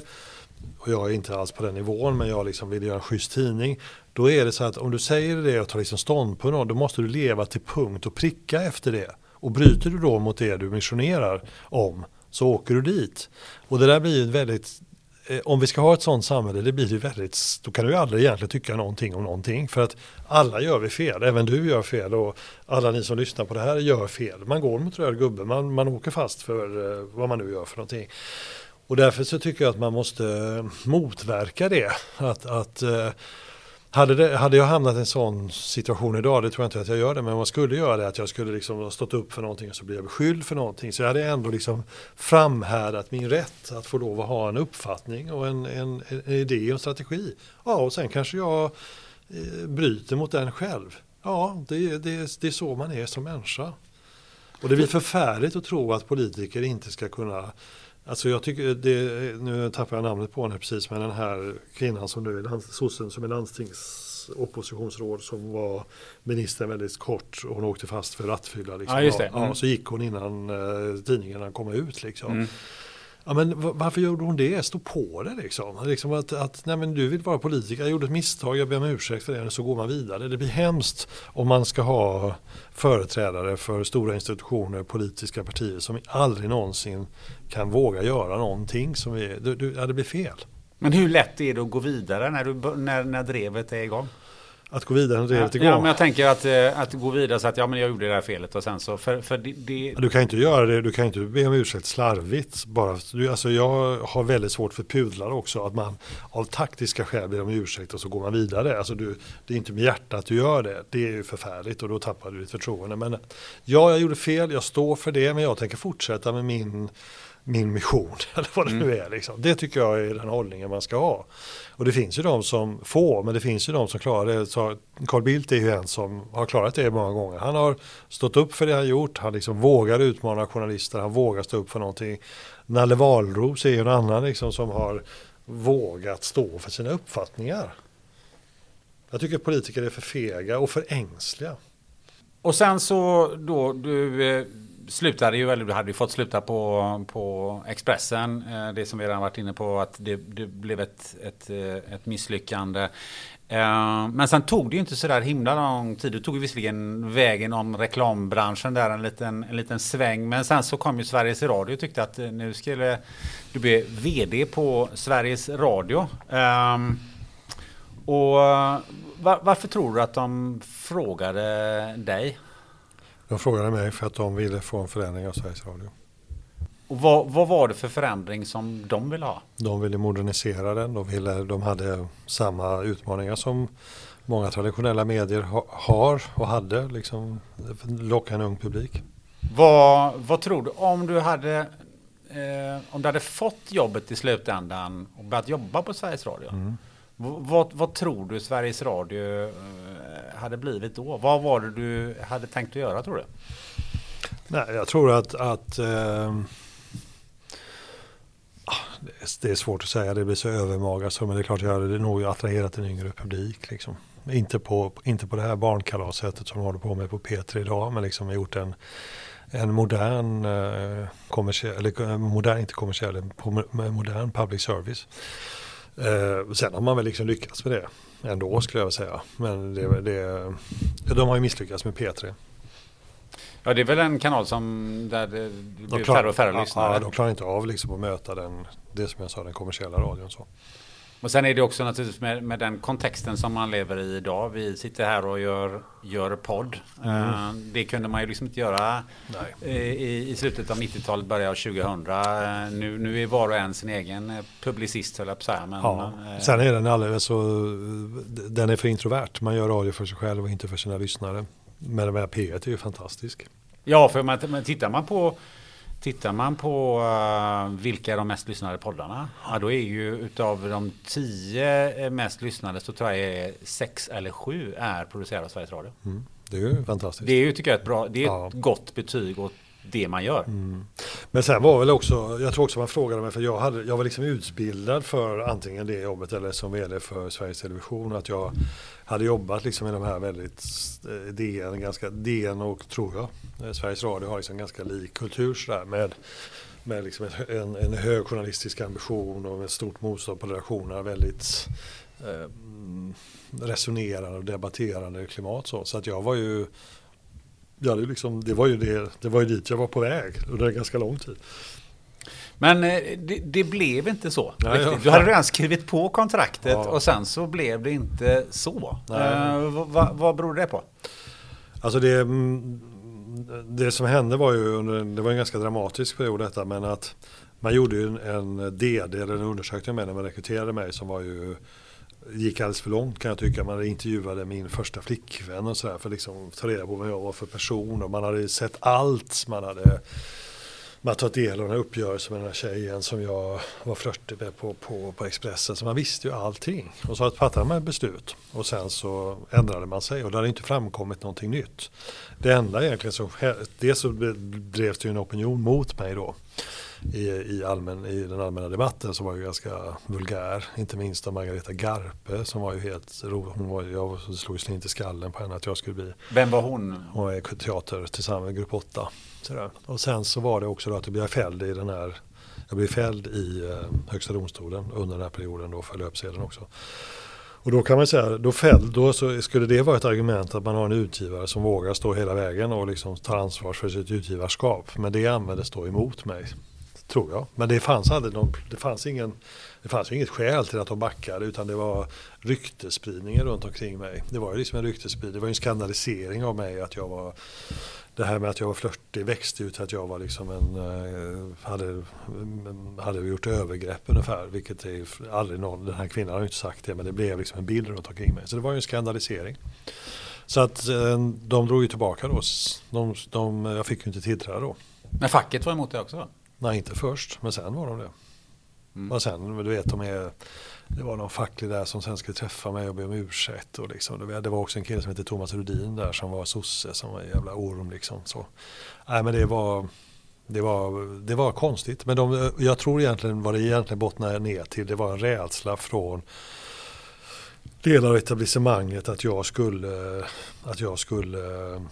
Och jag är inte alls på den nivån men jag liksom vill göra en schysst tidning. Då är det så att om du säger det och tar liksom ståndpunkt då måste du leva till punkt och pricka efter det. Och bryter du då mot det du missionerar om så åker du dit. Och det där blir ett väldigt Eh, om vi ska ha ett sådant samhälle, det blir ju väldigt, då kan du ju aldrig egentligen tycka någonting om någonting. För att alla gör vi fel, även du gör fel och alla ni som lyssnar på det här gör fel. Man går mot röd gubbe, man, man åker fast för eh, vad man nu gör för någonting. Och därför så tycker jag att man måste motverka det. Att, att eh, hade, det, hade jag hamnat i en sån situation idag, det tror jag inte att jag gör det, men om jag skulle göra det, att jag skulle liksom ha stått upp för någonting och så blir jag beskylld för någonting. Så jag hade ändå liksom framhärdat min rätt att få lov att ha en uppfattning och en, en, en idé och strategi. Ja, och sen kanske jag eh, bryter mot den själv. Ja, det, det, det är så man är som människa. Och det blir förfärligt att tro att politiker inte ska kunna Alltså jag tycker, det, nu tappar jag namnet på henne precis, men den här kvinnan som nu är sossen som är landstings oppositionsråd som var ministern väldigt kort och hon åkte fast för rattfylla. Liksom. Ja, just det. Ja, Mm. så gick hon innan eh, tidningarna kom ut. Liksom. Mm. Ja, men varför gjorde hon det? Stå på det liksom. liksom att, att nej, men du vill vara politiker, jag gjorde ett misstag, jag ber om ursäkt för det, så går man vidare. Det blir hemskt om man ska ha företrädare för stora institutioner, politiska partier som aldrig någonsin kan våga göra någonting som vi, du, du, ja, det blir fel. Men hur lätt är det att gå vidare när, du, när, när drevet är igång? Att gå vidare när drevet är ja, ja, men jag tänker att, eh, att gå vidare så att ja, men jag gjorde det här felet och sen så, för, för det, det, Du kan inte göra det, du kan inte be om ursäkt slarvigt. Bara, du, alltså jag har väldigt svårt för pudlar också. Att man av taktiska skäl ber om ursäkt och så går man vidare. Alltså du, det är inte med hjärtat du gör det. Det är ju förfärligt och då tappar du ditt förtroende. Men ja, jag gjorde fel, jag står för det. Men jag tänker fortsätta med min, min mission. Eller vad det nu är. Liksom. Det tycker jag är den hållningen man ska ha. Och det finns ju de som får, men det finns ju de som klarar det. Så Carl Bildt är ju en som har klarat det många gånger. Han har stått upp för det han gjort, han liksom vågar utmana journalister, han vågar stå upp för någonting. Nalle Wahlroos är ju en annan liksom som har vågat stå för sina uppfattningar. Jag tycker politiker är för fega och för ängsliga. Och sen så då du eh, slutade ju, eller du hade ju fått sluta på, på Expressen. Eh, det som vi redan varit inne på att det, det blev ett, ett, eh, ett misslyckande. Eh, men sen tog det ju inte så där himla lång tid. Du tog ju visserligen vägen om reklambranschen där en liten, en liten sväng. Men sen så kom ju Sveriges Radio och tyckte att eh, nu skulle du bli VD på Sveriges Radio. Ehm, och eh, varför tror du att de frågade dig? De frågade mig för att de ville få en förändring av Sveriges Radio. Och vad, vad var det för förändring som de ville ha? De ville modernisera den, de, ville, de hade samma utmaningar som många traditionella medier ha, har och hade, liksom locka en ung publik. Vad, vad tror du om du hade eh, om du hade fått jobbet i slutändan och börjat jobba på Sveriges Radio? V- Vad, vad tror du Sveriges Radio eh, hade blivit då? Vad var det du hade tänkt att göra tror du? Nej, jag tror att, att ehm, det är- svårt att säga, det blir så övermaga så, men det är klart jag hade nog attraherat en yngre publik. Liksom. Inte, på, inte på det här barnkalassättet som de håller på med på P3 idag, men liksom gjort en, en modern, eh, kommersiell, eller eh, modern, inte kommersiell, en modern public service. Eh, sen har man väl liksom lyckats med det ändå skulle jag säga. Men det, det, de har ju misslyckats med P3. Ja, det är väl en kanal som där det blir De klar- färre och färre lyssnare. Ja, de klarar inte av liksom att möta den, det som jag sa, den kommersiella radion. Så. Och sen är det också naturligtvis med, med den kontexten som man lever i idag. Vi sitter här och gör, gör podd. Eh, det kunde man ju liksom inte göra eh, i, i slutet av 90-talet, början av 2000. Eh, nu, nu är var och en sin egen publicist, höll jag på att säga. Men, Ja. eh, Sen är den alldeles så, den är för introvert. Man gör radio för sig själv och inte för sina lyssnare. Men den här P1 är ju fantastisk. Ja, för man, tittar man på Tittar man på eh, vilka är de mest lyssnade poddarna? Ja, då är ju utav de tio eh, mest lyssnade så tror jag sex eller sju är producerade av Sveriges Radio. Mm. Det är ju fantastiskt. Det är ju tycker jag ett bra, det är Ja. ett gott betyg åt det man gör. Men sen var väl också, jag tror också man frågade mig, för jag, hade, jag var liksom utbildad för antingen det jobbet eller som vd för Sveriges Television. Att jag hade jobbat liksom i de här väldigt, eh, DN, ganska, DN och tror jag, eh, Sveriges Radio har liksom ganska lik kultur sådär med, med liksom en, en hög journalistisk ambition och med stort motstånd på redaktionerna. Väldigt eh, mm, resonerande och debatterande klimat. Så, så att jag var ju Ja, det, liksom, det, var ju det, det var ju dit jag var på väg under en ganska lång tid. Men eh, det, det blev inte så. Nej, ja. Du hade redan skrivit på kontraktet Ja. och sen så blev det inte så. Eh, vad, vad, beror det på? Alltså det, mm, det som hände var ju det var en ganska dramatisk period detta, men att man gjorde ju en, en DD, eller en undersökning med när man rekryterade mig som var ju gick alldeles för långt kan jag tycka. Man intervjuade min första flickvän och sådär för att liksom ta reda på vad jag var för person och man hade sett allt. Man hade man tagit del av den här uppgörelsen med den här tjejen som jag var flörtig med på, på, på Expressen. Så man visste ju allting. Och så fattade man ett beslut. Och sen så ändrade man sig och det hade inte framkommit någonting nytt. Det enda egentligen som, dels så drevs det ju en opinion mot mig då. i, i, allmän, i den allmänna debatten som var ju ganska vulgär. Inte minst av Margareta Garpe som var ju helt ro. Hon var, jag slog slint i skallen på henne att jag skulle bli. Vem var hon? Hon i teater tillsammans med Grupp 8. Sådär. Och sen så var det också då att jag blev fälld i den här jag blev fälld i eh, Högsta domstolen under den här perioden då för löpsedeln också. Och då kan man säga, då, fälld, då så skulle det vara ett argument att man har en utgivare som vågar stå hela vägen och liksom tar ansvar för sitt utgivarskap. Men det användes då emot mig. Tror jag. Men det fanns aldrig någon, det fanns ingen, det fanns inget skäl till att de backade utan det var ryktespridningen runt omkring mig. Det var ju liksom en ryktespridning, det var ju en skandalisering av mig att jag var det här med att jag var flörtig växte ut till att jag var liksom en, eh, hade, hade gjort övergrepp ungefär. Vilket är aldrig någon, den här kvinnan har ju inte sagt det men det blev liksom en bild runt omkring mig. Så det var ju en skandalisering. Så att eh, de drog ju tillbaka då. De, de, jag fick ju inte tillträda då. Men facket var emot det också? Nej, inte först, men sen var de det. Mm. Och sen, du vet, de är, det var någon facklig där som sen skulle träffa mig och be om ursäkt. Och liksom, det var också en kille som hette Thomas Rudin där som var sosse som var en jävla orm. Liksom, så. Nej, men det var, det var, det var konstigt. Men de, jag tror egentligen vad det egentligen bottnade ner till det var en rädsla från delar av etablissemanget att jag skulle, att jag skulle eh,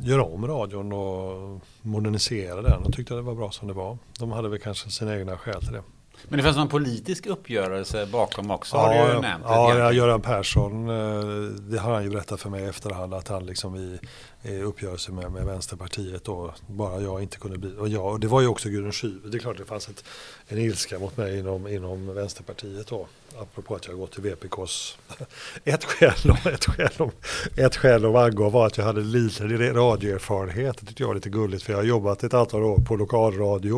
göra om radion och modernisera den. De tyckte det var bra som det var. De hade väl kanske sina egna skäl till det. Men det fanns någon politisk uppgörelse bakom också ja, har du ju nämnt. Ja, Göran Persson, eh, det har han ju berättat för mig i efterhand att han liksom i uppgörelse med, med Vänsterpartiet då, bara jag inte kunde bli, och, jag, och det var ju också Gudrun Schyman, det är klart det fanns ett, en ilska mot mig inom, inom Vänsterpartiet då apropå att jag gått till VPKs. Ett skäl, ett skäl, ett skäl de angav var att jag hade liten radioerfarenhet. Det tyckte jag var lite gulligt för jag har jobbat ett antal år på lokalradio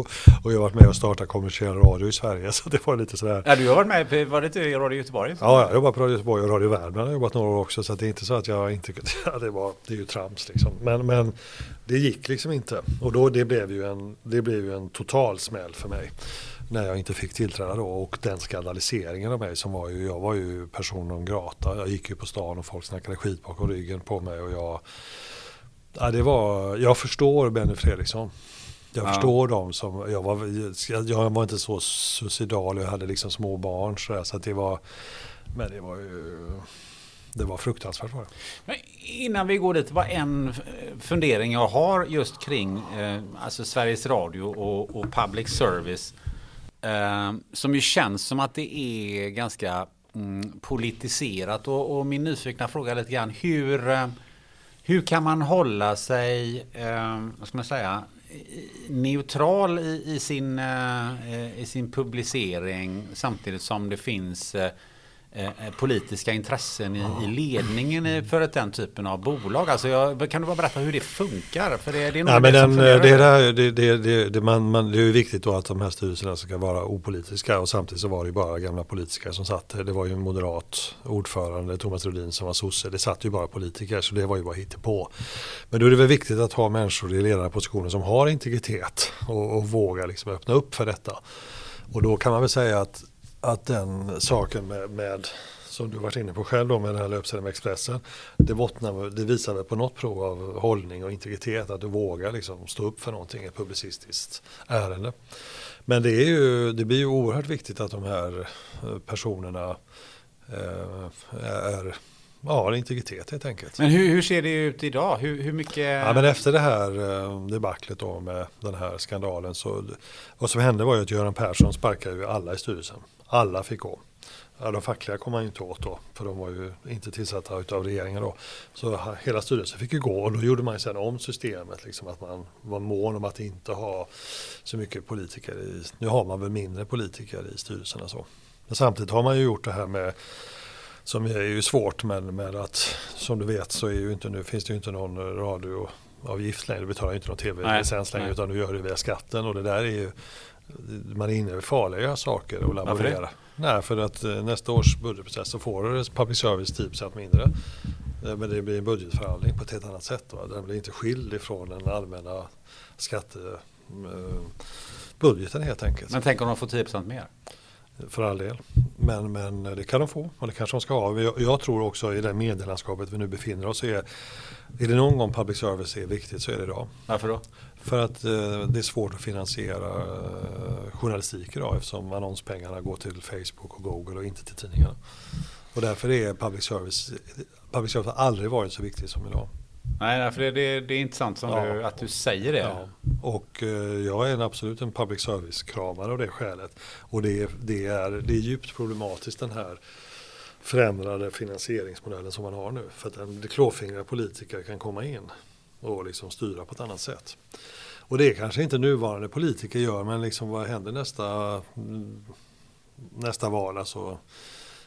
och jag har varit med och startat kommersiell radio i Sverige. Så det var lite sådär. Ja, du har varit med på, var det i Radio Göteborg? Ja, jag har jobbat på Radio Göteborg och Radio Värmland har jobbat några år också. Så det är inte så att jag inte ja, det var, det är ju trams liksom. Men, men det gick liksom inte. Och då det blev ju en, det blev ju en total smäll för mig när jag inte fick tillträda då och den skandaliseringen av mig som var ju, jag var ju person non grata. Jag gick ju på stan och folk snackade skit bakom ryggen på mig och jag, ja, det var, jag förstår Benny Fredriksson. Jag ja. förstår dem som, jag var, jag var inte så suicidal, jag hade liksom små barn så, där, så att det var, men det var ju det var fruktansvärt var det. Men innan vi går dit, var en fundering jag har just kring eh, alltså Sveriges Radio och, och public service. Eh, som ju känns som att det är ganska mm, politiserat. Och, och, min nyfikna fråga är lite grann hur, eh, hur kan man hålla sig, eh, vad ska man säga, neutral i, i, sin, eh, eh i sin publicering samtidigt som det finns eh, eh, Eh, politiska intressen i, i ledningen för ett, den typen av bolag? Alltså jag, kan du bara berätta hur det funkar? För det, det är ja, men den, det, där, det, det, det, man, man, det är ju viktigt då att de här styrelserna ska vara opolitiska och samtidigt så var det bara gamla politiker som satt. Det var ju en moderat ordförande, Thomas Rudin som var sosse. Det satt ju bara politiker så det var ju bara på. Men då är det väl viktigt att ha människor i ledarpositioner som har integritet och, och vågar liksom öppna upp för detta. Och då kan man väl säga att att den saken med, med som du varit inne på själv då med den här löpsedeln med Expressen. Det, bottnar, det visar väl på något prov av hållning och integritet att du vågar liksom stå upp för någonting, i ett publicistiskt ärende. Men det, är ju, det blir ju oerhört viktigt att de här eh, personerna eh, är Ja, integritet helt enkelt. Men hur, hur, ser det ut idag? Hur, hur mycket? Ja, men efter det här eh, debaclet då med den här skandalen så vad som hände var ju att Göran Persson sparkade ju alla i styrelsen. Alla fick gå. Ja, de fackliga kom man ju inte åt då, för de var ju inte tillsatta av regeringen då. Så hela styrelsen fick ju gå och då gjorde man ju sen om systemet, liksom att man var mån om att inte ha så mycket politiker i, nu har man väl mindre politiker i styrelserna så. Men samtidigt har man ju gjort det här med som är ju svårt men med att som du vet så är ju inte, nu finns det ju inte någon radioavgift längre. Du betalar ju inte någon tv-licens längre utan du gör det via skatten och det där är ju man är inne i farliga saker och laborera. Nej, för att eh, nästa års budgetprocess så får public service 10% mindre. Eh, men det blir en budgetförhandling på ett helt annat sätt. Va? Den blir inte skild ifrån den allmänna skattebudgeten eh, helt enkelt. Men tänk om de får 10% mer? För all del. Men, men det kan de få och det kanske de ska ha. Jag, jag tror också i det medielandskapet vi nu befinner oss i är, är det någon gång public service är viktigt så är det idag. Varför då? För att eh, det är svårt att finansiera eh, journalistik idag eftersom annonspengarna går till Facebook och Google och inte till tidningarna. Och därför är public service, public service har aldrig varit så viktigt som idag. Nej, för det, det, det är intressant som Ja. du, att du säger det. Ja. Och eh, jag är en absolut en public service-kramare av det skälet. Och det, är- det, är, det är djupt problematiskt den här förändrade finansieringsmodellen som man har nu. För att en klåfingriga politiker kan komma in och liksom styra på ett annat sätt. Och det kanske inte nuvarande politiker gör men liksom vad händer nästa, mm, nästa val? Alltså,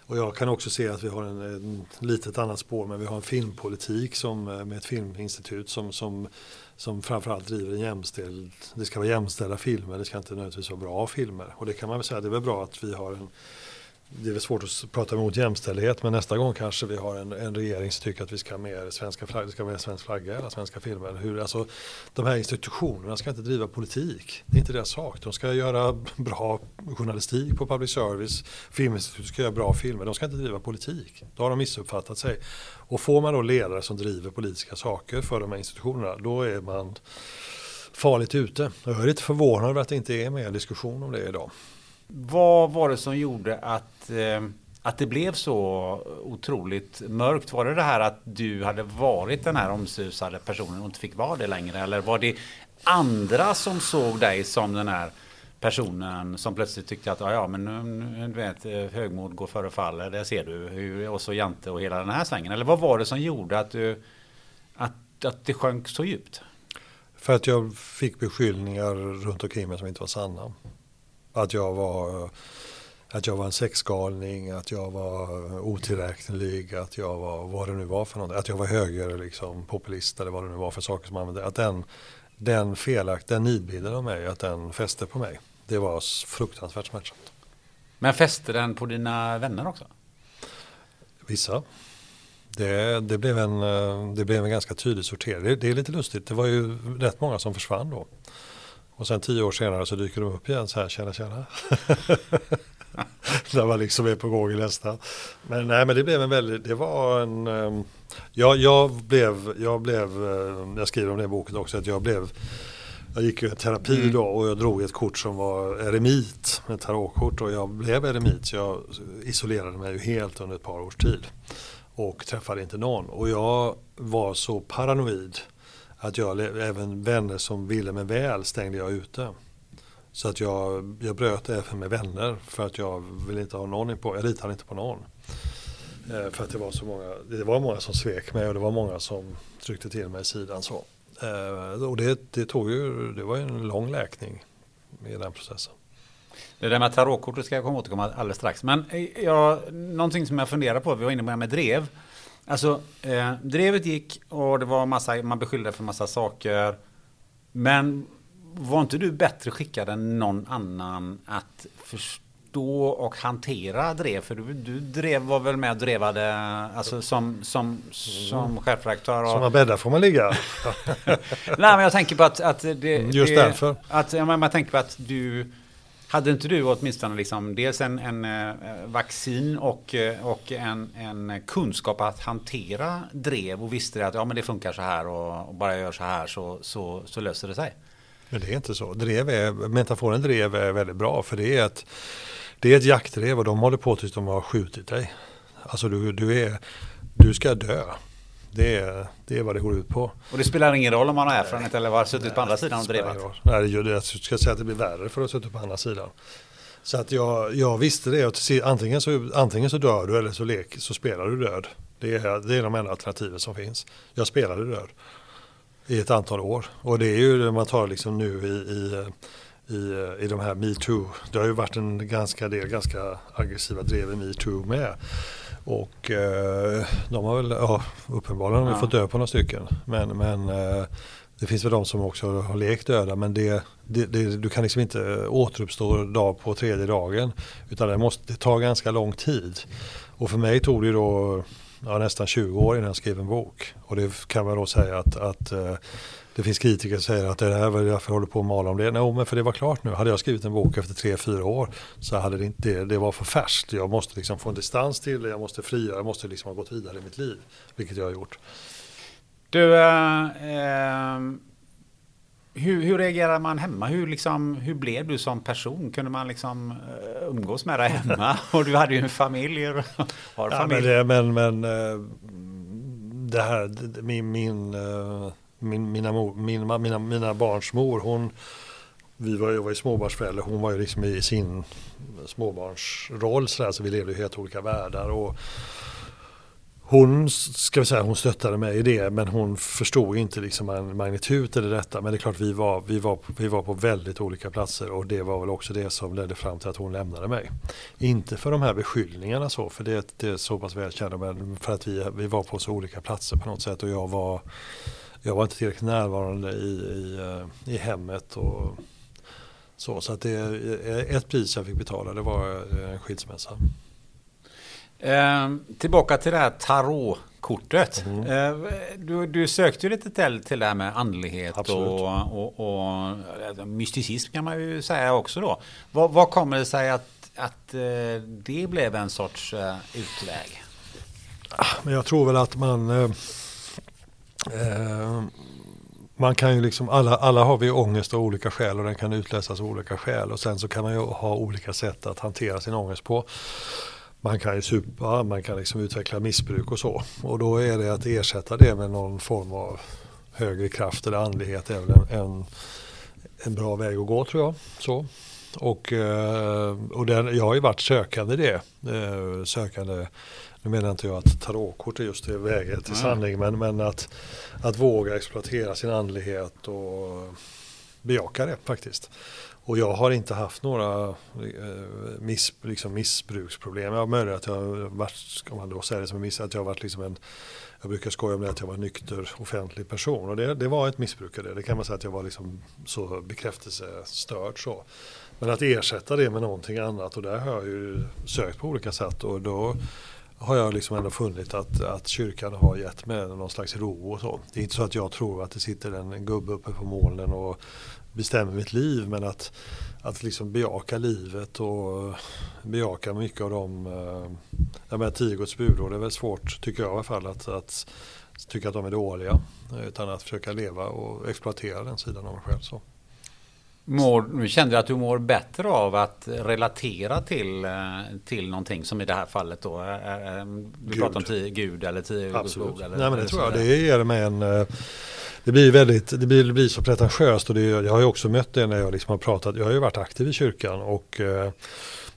och jag kan också se att vi har en, en litet annat spår men vi har en filmpolitik som, eh, med ett filminstitut som, som, som framförallt driver en jämställd, det ska vara jämställda filmer, det ska inte nödvändigtvis vara bra filmer. Och det kan man väl säga, det är väl bra att vi har en det är väl svårt att prata emot jämställdhet men nästa gång kanske vi har en, en regering som tycker att vi ska ha mer svenska flagg, det ska vara svensk flagga i alla svenska filmer. Hur, alltså, de här institutionerna ska inte driva politik, det är inte deras sak. De ska göra bra journalistik på public service, Filminstitutet ska göra bra filmer, de ska inte driva politik. Då har de missuppfattat sig. Och får man då ledare som driver politiska saker för de här institutionerna, då är man farligt ute. Jag är lite förvånad över att det inte är mer diskussion om det idag. Vad var det som gjorde att, Eh, att det blev så otroligt mörkt? Var det det här att du hade varit den här omsusade personen och inte fick vara det längre? Eller var det andra som såg dig som den här personen som plötsligt tyckte att ja, ja men nu, nu, du vet, eh, högmod går före fall, det ser du, hur, och så Jante och hela den här svängen. Eller vad var det som gjorde att, du, att, att det sjönk så djupt? För att jag fick beskyllningar runt omkring mig som inte var sanna. Att jag var, att jag var en sexgalning, att jag var otillräknelig, att jag var vad det nu var för något. Att jag var höger liksom, populist eller vad det nu var för saker som använde. Att den, den felakt, den nidbilden av mig, att den fäste på mig. Det var fruktansvärt smärtsamt. Men fäste den på dina vänner också? Vissa. Det, det, blev en, eh, det blev en ganska tydlig sortering. Det, det är lite lustigt. Det var ju rätt många som försvann då. Och sen tio år senare så dyker de upp igen så här, tjena tjena. När man liksom är på gång i nästa. Men nej men det blev en väldigt, det var en, um, ja, jag blev, jag blev, eh, jag skriver om det i boken också, att jag blev jag gick ju i terapi då och jag drog ett kort som var eremit, ett tarotkort och jag blev eremit så jag isolerade mig ju helt under ett par års tid och träffade inte någon. Och jag var så paranoid att jag, även vänner som ville mig väl stängde jag ute. Så att jag, jag bröt även med vänner för att jag ville inte ha någon på, jag litade inte på någon. Eh, för att det var så många, det var många som svek mig och det var många som tryckte till mig i sidan så. Eh, och det, det tog ju, det var ju en lång läkning i den processen. Det där med tarotkortet ska jag komma återkomma alldeles strax. Men eh, jag, någonting som jag funderar på, vi var inne på det här med drev. Alltså, eh, drevet gick och det var massa, man beskyllde för massa saker. Men var inte du bättre skickad än någon annan att förstå och hantera drev? För du, du drev, var väl med och drevade alltså som, som, som chefredaktör? Som man bäddar får man ligga. Nej, men jag tänker på att, att det, Just det, därför. Att, ja, men man tänker på att du hade inte du åtminstone liksom dels en, en eh, vaccin och, eh, och en, en kunskap att hantera drev och visste att ja, men det funkar så här och, och bara jag gör så här så, så, så löser det sig. Men det är inte så. Drev är, metaforen drev är väldigt bra för det är ett, det är ett jaktdrev och de håller på tills de har skjutit dig. Alltså du, du, är, du ska dö. Det är, det är vad det går ut på. Och det spelar ingen roll om man har erfarenhet eller har suttit på andra sidan och drevat. Nej. Jag ska säga att det blir värre för att sitta på andra sidan. Så att jag, jag visste det. Att antingen, så, antingen så dör du eller så, lek, så spelar du död. Det är, det är de enda alternativen som finns. Jag spelade död i ett antal år. Och det är ju det man tar liksom nu i, i, i, i de här metoo. Det har ju varit en ganska del ganska aggressiva drev i metoo med. Och eh, de har väl, ja uppenbarligen har Ja. fått dö på några stycken. Men, men eh, det finns väl de som också har lekt döda men det, det, det, du kan liksom inte återuppstå dag på tredje dagen. Utan det, måste, det tar ganska lång tid. Och för mig tog det då ja, nästan 20 år innan jag skrev en bok. Och det kan man då säga att, att eh, det finns kritiker som säger att det här var därför jag håller på att mala om det. Nej, men för det var klart nu. Hade jag skrivit en bok efter tre, fyra år så hade det inte, det, var för färskt. Jag måste liksom få en distans till det, jag måste fria, jag måste liksom ha gått vidare i mitt liv. Vilket jag har gjort. Du, äh, äh hur, hur reagerar man hemma? Hur, liksom, hur blev du som person? Kunde man liksom eh, umgås med dig hemma? Och du hade ju en familj. Har Ja, familj. men, det, men, men eh, det här, min, min, eh, min, mina, mor, min, mina, mina barns mor, hon, vi var, jag var ju småbarnsförälder, hon var ju liksom i sin småbarnsroll så, där, så vi levde i helt olika världar. Och hon, ska vi säga, hon stöttade mig i det men hon förstod inte liksom magnituden i detta. Men det är klart vi var, vi, var, vi var på väldigt olika platser och det var väl också det som ledde fram till att hon lämnade mig. Inte för de här beskyllningarna så, för det, det är så pass välkända, men för att vi, vi var på så olika platser på något sätt och jag var, jag var inte tillräckligt närvarande i, i, eh, i hemmet och så. Så att det, ett pris jag fick betala det var eh, en skilsmässa. Eh, tillbaka till det här tarotkortet. Mm. Eh, du, du sökte ju lite till, till det här med andlighet Absolut. och, och, och eh, mysticism kan man ju säga också då. Vad, vad kommer det sig att, att eh, det blev en sorts eh, utväg? Men jag tror väl att man eh, eh, man kan ju liksom, alla, alla har vi ångest av olika skäl och den kan utläsas av olika skäl och sen så kan man ju ha olika sätt att hantera sin ångest på. Man kan ju supa, man kan liksom utveckla missbruk och så. Och då är det att ersätta det med någon form av högre kraft eller andlighet är väl en, en, bra väg att gå tror jag. Så. Och, eh, och den, jag har ju varit sökande i det. Eh, sökande, nu menar inte jag att tarotkort är just det vägen till sanning, men, men att, att våga exploatera sin andlighet och bejaka det faktiskt. Och jag har inte haft några eh, miss, liksom missbruksproblem. Jag har att jag har varit, om man då säger det som en miss, att jag har varit liksom en jag brukar skoja om det att jag var en nykter offentlig person och det, det var ett missbruk av det. Det kan man säga att jag var liksom så bekräftelsestörd så. Men att ersätta det med någonting annat och där har jag ju sökt på olika sätt och då har jag liksom ändå funnit att, att kyrkan har gett mig någon slags ro och så. Det är inte så att jag tror att det sitter en gubbe uppe på molnen och bestämmer mitt liv men att, att liksom bejaka livet och bejaka mycket av de eh, jag menar, tio Guds budord det är väl svårt tycker jag i alla fall att, att tycka att de är dåliga utan att försöka leva och exploatera den sidan av mig själv. Så. Mår, nu kände jag att du mår bättre av att relatera till, eh, till någonting som i det här fallet då. Du Gud. pratar om tio Gud eller tio Guds Absolut. ord. Eller, Nej men det tror jag. Det ger mig en eh, det blir väldigt, det blir, det blir så pretentiöst och det, jag har ju också mött det när jag liksom har pratat, jag har ju varit aktiv i kyrkan och eh,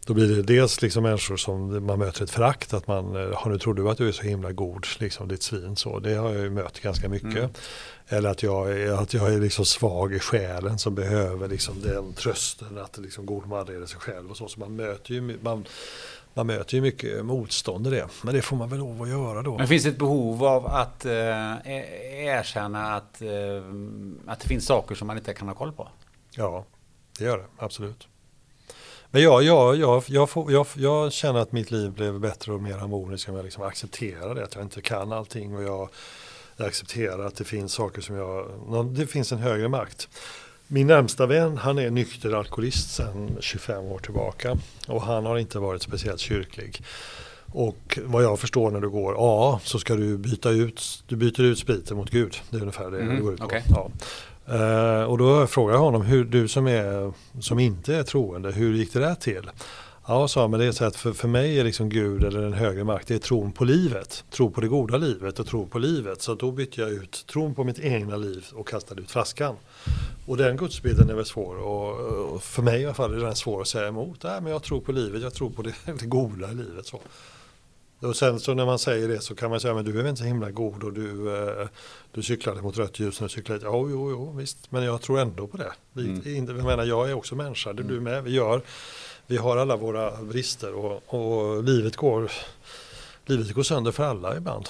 då blir det dels liksom människor som man möter ett förakt att man, eh, har nu tror du att du är så himla god, liksom ditt svin så, det har jag ju mött ganska mycket. Eller att jag, att jag är liksom svag i själen som behöver liksom den trösten att liksom god man är sig själv och så. Så man möter ju, man, man möter ju mycket motstånd i det. Men det får man väl lov att göra då. Men finns det ett behov av att eh, e- erkänna att, eh, att det finns saker som man inte kan ha koll på? Ja, det gör det. Absolut. Men jag, jag, jag, jag, får, jag, jag känner att mitt liv blev bättre och mer harmoniskt om jag liksom accepterar det. Att jag inte kan allting och jag, jag accepterar att det finns saker som jag... Det finns en högre makt. Min närmsta vän han är nykter alkoholist sedan 25 år tillbaka. Och han har inte varit speciellt kyrklig. Och vad jag förstår när du går A så ska du byta ut, du byter ut spriten mot Gud. Det är ungefär det Mhm, det går ut på. okej. Ja. Eh, och då frågar jag honom, hur, du som, är, som inte är troende, hur gick det där till? Ja, sa men det är så att för, för mig är liksom Gud eller den högre makt, det är tron på livet. Tro på det goda livet och tro på livet. Så då bytte jag ut tron på mitt egna liv och kastade ut flaskan. Och den gudsbilden är väl svår och, och för mig i alla fall är den svår att säga emot. Nej, men jag tror på livet, jag tror på det, det goda i livet. Så. Och sen så när man säger det så kan man säga men du är väl inte så himla god och du, eh, du cyklade mot rött ljus när du cyklade. Ja, jo, jo, visst, men jag tror ändå på det. Vi, inte, jag menar, jag är också människa, det är du med. Vi, gör, vi har alla våra brister och, och livet, går, livet går sönder för alla ibland.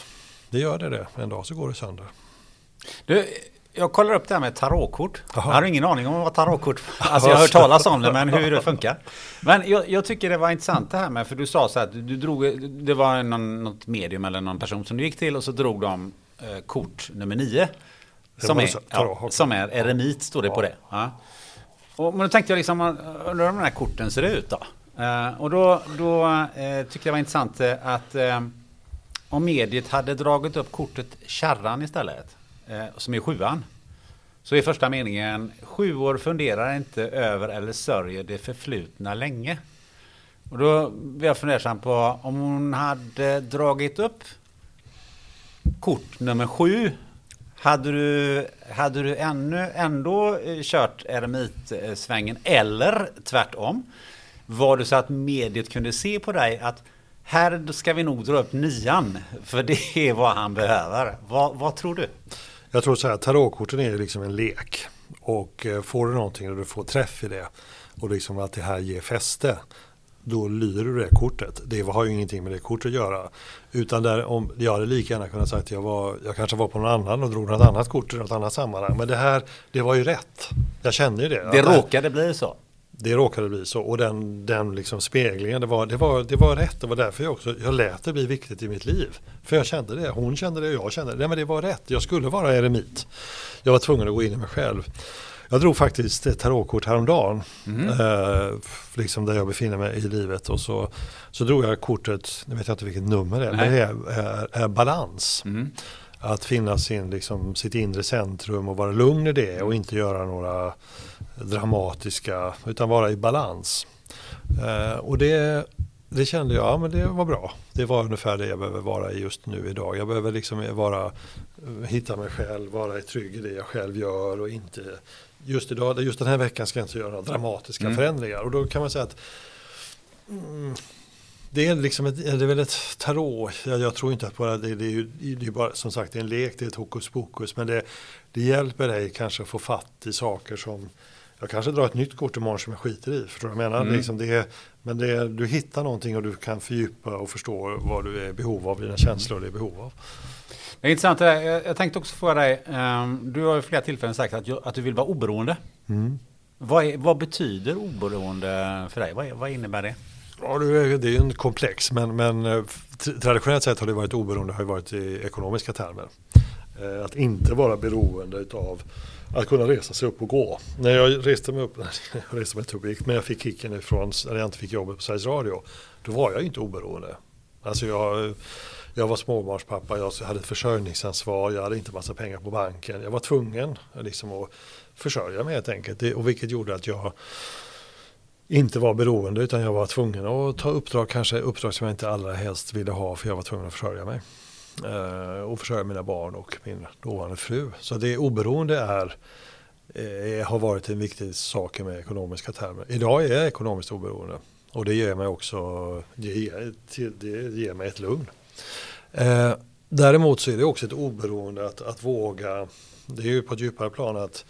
Det gör det det, en dag så går det sönder. Du, Jag kollar upp det här med tarotkort. Jaha. Jag har ingen aning om vad tarotkort Alltså jag har hört talas om det men hur det funkar. Men jag, jag tycker det var intressant det här med för du sa så att du, drog Det var någon, något medium eller någon person som du gick till och så drog de eh, kort nummer nio. Som är, ja, som är eremit står det på det. Ja. Och, men då tänkte jag liksom, eh, undrar hur de här korten ser ut då? Eh, och då, då eh, tyckte jag det var intressant eh, att eh, om mediet hade dragit upp kortet kärran istället, eh, som är sjuan, så är första meningen Sjuor funderar inte över eller sörjer det förflutna länge. Och då blir jag fundersam på om hon hade dragit upp kort nummer sju hade du, hade du ännu, ändå eh, kört eremitsvängen eller tvärtom? Var det så att mediet kunde se på dig att här ska vi nog dra upp nian för det är vad han behöver. Vad, vad tror du? Jag tror så här, tarotkorten är liksom en lek. Och eh, får du någonting och du får träff i det och liksom att det här ger fäste. Då lyder du det kortet. Det har ju ingenting med det kortet att göra. Utan där, om, jag hade lika gärna kunnat säga att jag, var, jag kanske var på någon annan och drog något annat kort i något annat sammanhang. Men det här, det var ju rätt. Jag kände ju det. Det råkade bli så. det råkade bli så. Och den, den liksom speglingen, det var, det, var, det var rätt. Det var därför jag också jag lät det bli viktigt i mitt liv. För jag kände det, hon kände det och jag kände det. Nej, men det var rätt, jag skulle vara eremit. Jag var tvungen att gå in i mig själv. Jag drog faktiskt ett tarotkort häromdagen. Eh, liksom där jag befinner mig i livet. Och så, så drog jag kortet, nu vet jag inte vilket nummer det är, men det är, är, är balans. Att finna sin, liksom, sitt inre centrum och vara lugn i det och inte göra några dramatiska, utan vara i balans. Eh, och det, det kände jag, ja men det var bra. Det var ungefär det jag behöver vara i just nu idag. Jag behöver liksom vara, eh, hitta mig själv, vara trygg i det jag själv gör och inte Just idag, just den här veckan ska jag inte göra några dramatiska förändringar. Och då kan man säga att mm, det är liksom ett, det är väl ett tarot. Jag, jag tror inte att bara det, det är ju det är bara som sagt det är en lek, det är ett hokus pokus. Men det, det hjälper dig kanske att få fatt i saker som jag kanske drar ett nytt kort imorgon som jag skiter i. Förstår du vad jag menar? Liksom det är, men det är, du hittar någonting och du kan fördjupa och förstå vad du är i behov av, dina känslor du är i behov av. Det är intressant det där. Jag, tänkte också fråga dig. ehm, du har ju flera tillfällen sagt att, du vill vara oberoende. Vad, är, vad betyder oberoende för dig? Vad, vad innebär det? Ja, det är ju en komplex, men, men eh, traditionellt sett har det varit oberoende har varit i ekonomiska termer. Eh, Att inte vara beroende av att kunna resa sig upp och gå. När jag reste mig upp, jag reste mig inte upp, men jag fick kicken ifrån när jag inte fick jobbet på Sveriges Radio. Då var jag ju inte oberoende. Alltså jag, jag var småbarnspappa, jag hade ett försörjningsansvar, jag hade inte massa pengar på banken. Jag var tvungen liksom, att försörja mig helt enkelt. Det, och vilket gjorde att jag inte var beroende utan jag var tvungen att ta uppdrag, kanske uppdrag som jag inte allra helst ville ha för jag var tvungen att försörja mig. Eh, och försörja mina barn och min dåvarande fru. Så det oberoende är, eh, har varit en viktig sak med ekonomiska termer. Idag är jag ekonomiskt oberoende och det ger mig också det ger, det ger mig ett lugn. Eh, däremot så är det också ett oberoende att, att våga, det är ju på ett djupare plan att,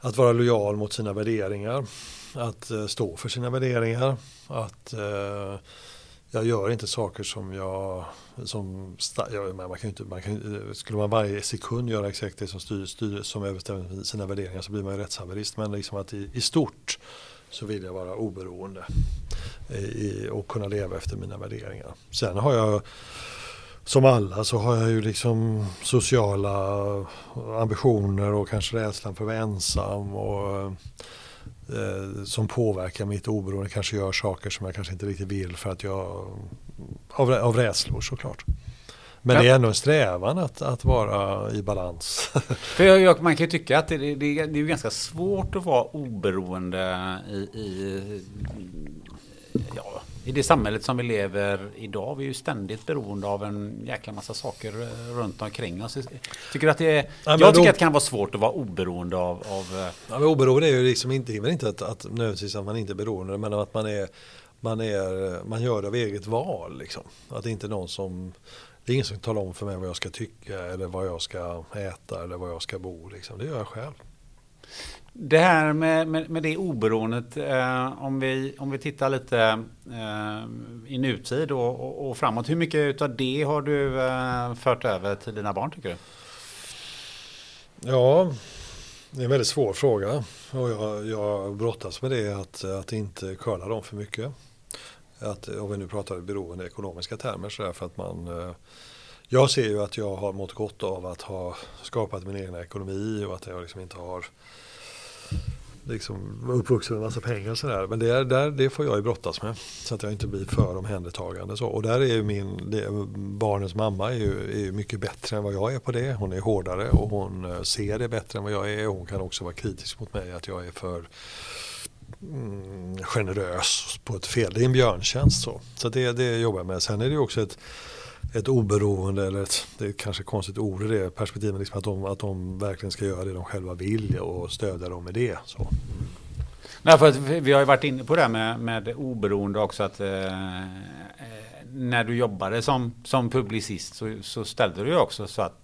att vara lojal mot sina värderingar. Att eh, stå för sina värderingar. Att eh, jag gör inte saker som jag... Som, ja, man kan inte, man kan, eh, skulle man varje sekund göra exakt det som, styr, styr, som överstämmer sina värderingar så blir man ju rättshaverist. Men liksom att i, i stort så vill jag vara oberoende i, och kunna leva efter mina värderingar. Sen har jag som alla så har jag ju liksom sociala ambitioner och kanske rädslan för att vara ensam och eh, som påverkar mitt oberoende. Kanske gör saker som jag kanske inte riktigt vill för att jag av, av rädslor såklart. Men Ja. det är ändå en strävan att, att vara i balans. För jag, jag, man kan ju tycka att det, det, det är ganska svårt att vara oberoende i, i, ja, i det samhället som vi lever idag. Vi är ju ständigt beroende av en jäkla massa saker eh, runt omkring oss. Tycker att det är, men jag tycker då- att det kan vara svårt att vara oberoende av, av eh, Ja, men oberoende är ju liksom inte, inte att, att nödvändigtvis att man inte är beroende men att man är man, är, man gör det av eget val. Liksom. Att det inte är någon som det är ingen som talar om för mig vad jag ska tycka eller vad jag ska äta eller var jag ska bo. Liksom. Det gör jag själv. Det här med, med, med det oberoendet, eh, om, vi, om vi tittar lite eh, i nutid och, och, och framåt. Hur mycket av det har du eh, fört över till dina barn tycker du? Ja, det är en väldigt svår fråga och jag, jag brottas med det att, att inte curla dem för mycket. Att, om vi nu pratar i ekonomiska termer så där för att man eh, jag ser ju att jag har mått gott av att ha skapat min egen ekonomi och att jag liksom inte har liksom uppvuxen med massa pengar och sådär. Men det, är, där, det får jag ju brottas med. Så att jag inte blir för omhändertagande. Så. Och där är ju min, det, barnens mamma är ju, är ju mycket bättre än vad jag är på det. Hon är hårdare och hon eh, ser det bättre än vad jag är. Hon kan också vara kritisk mot mig att jag är för mm, generös på ett fel. Det är en björntjänst så. Så det, det jobbar jag med. Sen är det också ett ett oberoende, eller ett, det är kanske ett konstigt ord i det perspektivet, liksom att, de, att de verkligen ska göra det de själva vill och stödja dem med det. Så. Nej, för att vi har ju varit inne på det här med, med oberoende också. att eh, eh, När du jobbade som, som publicist så, så ställde du ju också så att,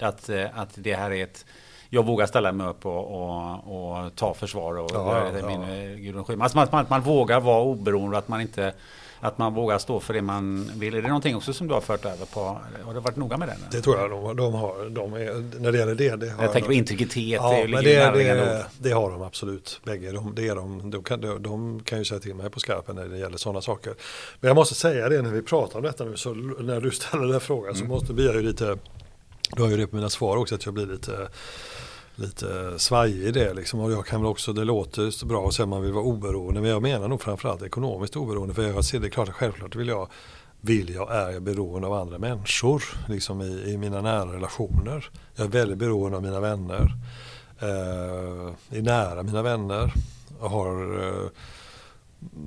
att, eh, att det här är ett jag vågar ställa mig upp och, och, och ta försvar och ja, ja, min ja. Gudrun Schyman. Alltså man, man, man vågar vara oberoende, att man inte att man vågar stå för det man vill. Är det någonting också som du har fört över på? Har du varit noga med det? Det tror jag de, de har. De är, när det gäller det. det har jag tänker på integritet. Ja, det, men det, det, det, har de absolut. Bägge. De, det är de, de, kan, de, de kan ju säga till mig på skarpen när det gäller sådana saker. Men jag måste säga det när vi pratar om detta nu. Så när du ställer den frågan mm. så måste bli jag ju lite. Du har ju det på mina svar också att jag blir lite lite svajig i det liksom. Och jag kan väl också, det låter så bra att säga att man vill vara oberoende. Men jag menar nog framförallt ekonomiskt oberoende. För jag ser det klart att självklart vill jag, vill jag, är jag beroende av andra människor. Liksom i, i mina nära relationer. Jag är väldigt beroende av mina vänner. Eh, är nära mina vänner. Jag har eh,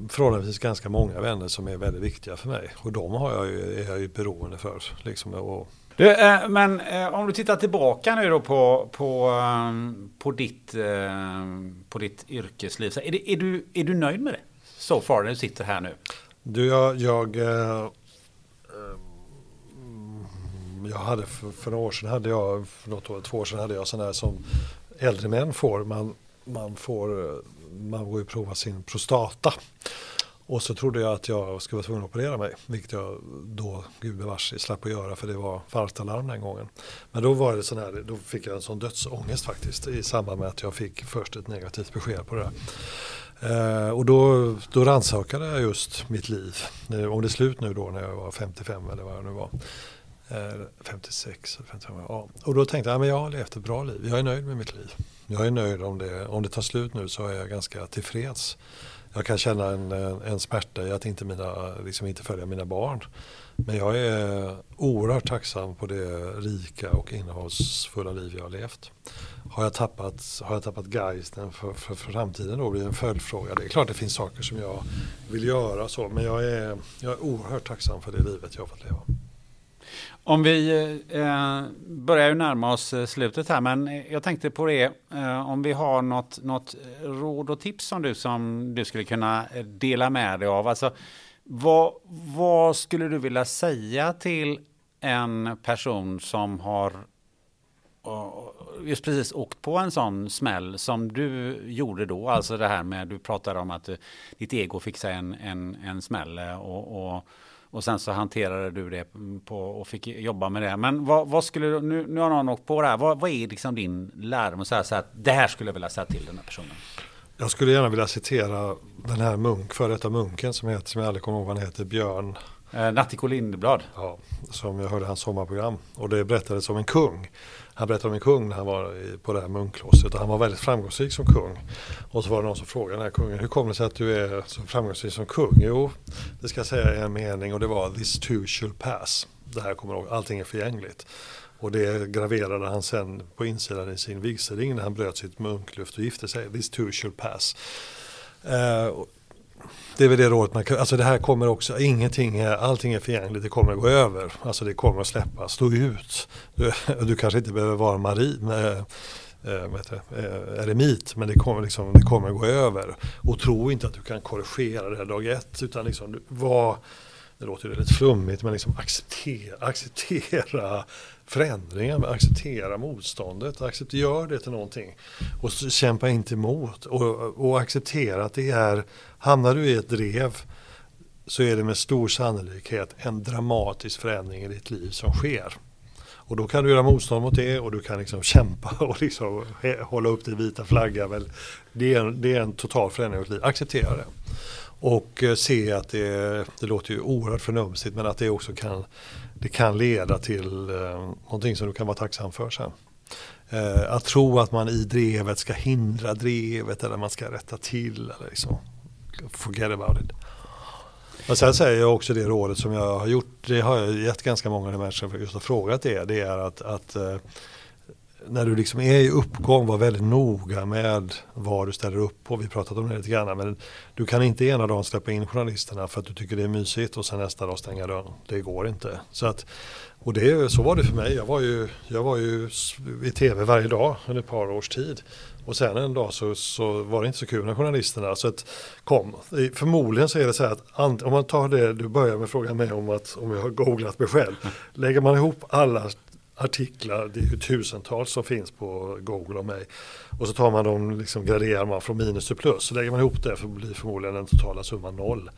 förhållandevis ganska många vänner som är väldigt viktiga för mig. Och de har jag ju, är jag ju beroende för. Liksom, och, du, eh, men eh, om du tittar tillbaka nu då på, på, ehm, på, ditt, eh, på ditt yrkesliv. Så är, det, är, du, är du nöjd med det? Så far när du sitter här nu. Du, jag, jag, eh, ehm, jag hade för, för några år sedan, hade jag, för något år, två år sedan hade jag sådana här som äldre män får. Man, man får, eh, man går ju prova sin prostata. Och så trodde jag att jag skulle vara tvungen att operera mig, vilket jag då gubevars slapp att göra för det var falskt den gången. Men då var det sån här, då fick jag en sån dödsångest faktiskt i samband med att jag fick först ett negativt besked på det där. Eh, och då, då rannsakade jag just mitt liv. Eh, om det är slut nu då när jag var 55 eller vad jag nu var. Eh, 56 55, ja. Och då tänkte jag, ja, men jag har levt ett bra liv. Jag är nöjd med mitt liv. Jag är nöjd om det, om det tar slut nu så är jag ganska tillfreds jag kan känna en, en smärta i att inte, mina, liksom inte följa mina barn. Men jag är oerhört tacksam på det rika och innehållsfulla liv jag har levt. Har jag tappat, har jag tappat geisten för, för, för framtiden då blir det en följdfråga. Det är klart det finns saker som jag vill göra så men jag är, jag är oerhört tacksam för det livet jag har fått leva. Om vi eh, börjar ju närma oss eh, slutet här, men jag tänkte på det, eh, om vi har något, något råd och tips som du, som du skulle kunna eh, dela med dig av. Alltså, vad, vad skulle du vilja säga till en person som har eh, just precis åkt på en sån smäll som du gjorde då, alltså det här med, du pratade om att ditt ego fick sig en, en, en smäll och, och och sen så hanterade du det på, och fick jobba med det. Men vad, vad skulle du, nu, nu har någon åkt på det här. Vad, vad är liksom din lärdom? Så här, så här, det här skulle jag vilja säga till den här personen. Jag skulle gärna vilja citera den här munk, före detta munken som heter, som jag aldrig kommer ihåg vad han heter, Björn. Eh, Nattiko Lindblad. Ja, som jag hörde hans sommarprogram. Och det berättades om en kung han berättade om en kung när han var på det här munkklostret och han var väldigt framgångsrik som kung. Och så var det någon som frågade den här kungen, hur kommer det sig att du är så framgångsrik som kung? Jo, det ska jag säga i en mening och det var this too shall pass. Det här kommer ihåg, allting är förgängligt. Och det graverade han sen på insidan i sin vigselring när han bröt sitt munkluft och gifte sig. This too shall pass. Uh, det är väl det rådet man kan, alltså det här kommer också, ingenting är, allting är förgängligt, det kommer att gå över. Alltså det kommer att släppa, stå ut. Du, du kanske inte behöver vara marin, äh, äh, eremit, men det kommer, liksom, det kommer att gå över. Och tro inte att du kan korrigera det här dag ett, utan liksom, var, det låter ju väldigt flummigt, men liksom acceptera, acceptera förändringar, acceptera motståndet, acceptera, gör det till någonting. Och kämpa inte emot och, och acceptera att det är, hamnar du i ett drev så är det med stor sannolikhet en dramatisk förändring i ditt liv som sker. Och då kan du göra motstånd mot det och du kan liksom kämpa och liksom hålla upp din vita flagga. Men det, är en, det är en total förändring av ditt liv. Acceptera det. Och eh, se att det, det låter ju oerhört förnumstigt men att det också kan, det kan leda till eh, någonting som du kan vara tacksam för sen. Eh, att tro att man i drevet ska hindra drevet eller man ska rätta till eller liksom forget about it. Och sen säger jag också det rådet som jag har gjort, det har jag gett ganska många människor för just har frågat det, det är att, att eh, när du liksom är i uppgång, var väldigt noga med vad du ställer upp på. Vi pratat om det lite grann, men du kan inte ena dagen släppa in journalisterna för att du tycker det är mysigt och sen nästa dag stänga dörren. Det går inte. Så, att, och det, så var det för mig. Jag var, ju, jag var ju i tv varje dag under ett par års tid. Och sen en dag så, så var det inte så kul när journalisterna så att kom. Förmodligen så är det så här att om man tar det du börjar med frågan mig om att om jag har googlat mig själv. Lägger man ihop alla artiklar, det är ju tusentals som finns på Google om mig. Och så tar man dem, liksom graderar man från minus till plus. Så lägger man ihop det för blir förmodligen den totala summan noll.